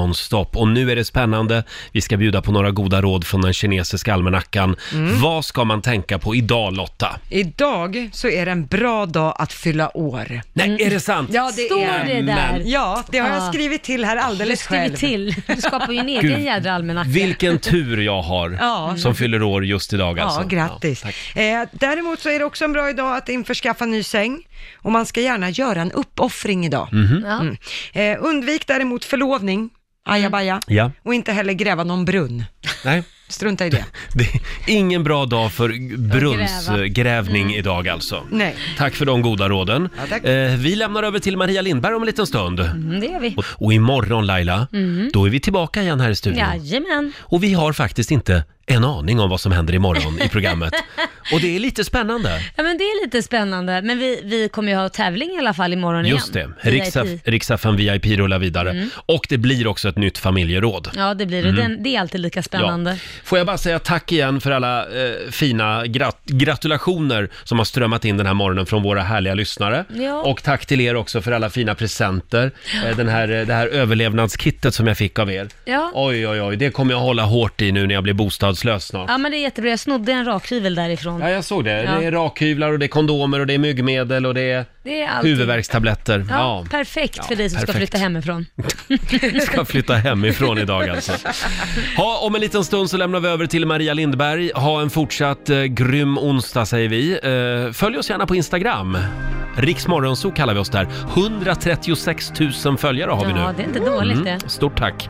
och nu är det spännande. Vi ska bjuda på några goda råd från den kinesiska almanackan. Mm. Vad ska man tänka på idag Lotta? Idag så är det en bra dag att fylla år. Nej, är det sant? Ja, det Står är det där? Ja, det har jag Ja. skrivit till här Du alldeles skriver själv. till. Du skapar ju en egen Gud, jädra almanacka. Vilken tur jag har Ja. som fyller år just idag alltså. Ja, grattis. eh, däremot så är det också en bra idag att införskaffa ny säng och man ska gärna göra en uppoffring idag. Mhm. Ja. Mm. Eh, undvik däremot förlovning, ajabaja, Ja, och inte heller gräva någon brunn. nej. Strunta i det. Det är ingen bra dag för brunnsgrävning Mm. idag alltså. Nej. Tack för de goda råden. Ja, tack. Eh, vi lämnar över till Maria Lindberg om en liten stund. Mm, det gör vi. Och, och imorgon Laila, Mm. då är vi tillbaka igen här i studion. Jajamän. Och vi har faktiskt inte en aning om vad som händer imorgon i programmet. Och det är lite spännande. Ja men det är lite spännande, men vi, vi kommer ju ha tävling i alla fall imorgon Just det, igen. VIP. Riksdagen VIP rullar vidare. Mm. Och det blir också ett nytt familjeråd. Ja det blir det, Mm. Den, det är alltid lika spännande. Får jag bara säga tack igen för alla eh, fina grat- gratulationer som har strömmat in den här morgonen från våra härliga lyssnare. Ja. Och tack till er också för alla fina presenter. Eh, den här, eh, det här överlevnadskittet som jag fick av er. Ja. Oj, oj, oj, det kommer jag hålla hårt i nu när jag blir bostadslös snart. Ja men det är jättebra, jag snodde en rakhyvel därifrån. Ja, jag såg det. Ja. Det är rakhyvlar och det är kondomer och det är myggmedel och det är Det är huvudvärkstabletter. Ja, perfekt för dig som ska perfekt. flytta hemifrån. ska flytta hemifrån idag alltså. Ha, om en liten stund så lämnar vi över till Maria Lindberg. Ha en fortsatt eh, grym onsdag säger vi. Eh, följ oss gärna på Instagram. Riksmorgonzoo kallar vi oss där. 136 000 följare har vi nu. Ja, det är inte dåligt Mm, det. Stort tack.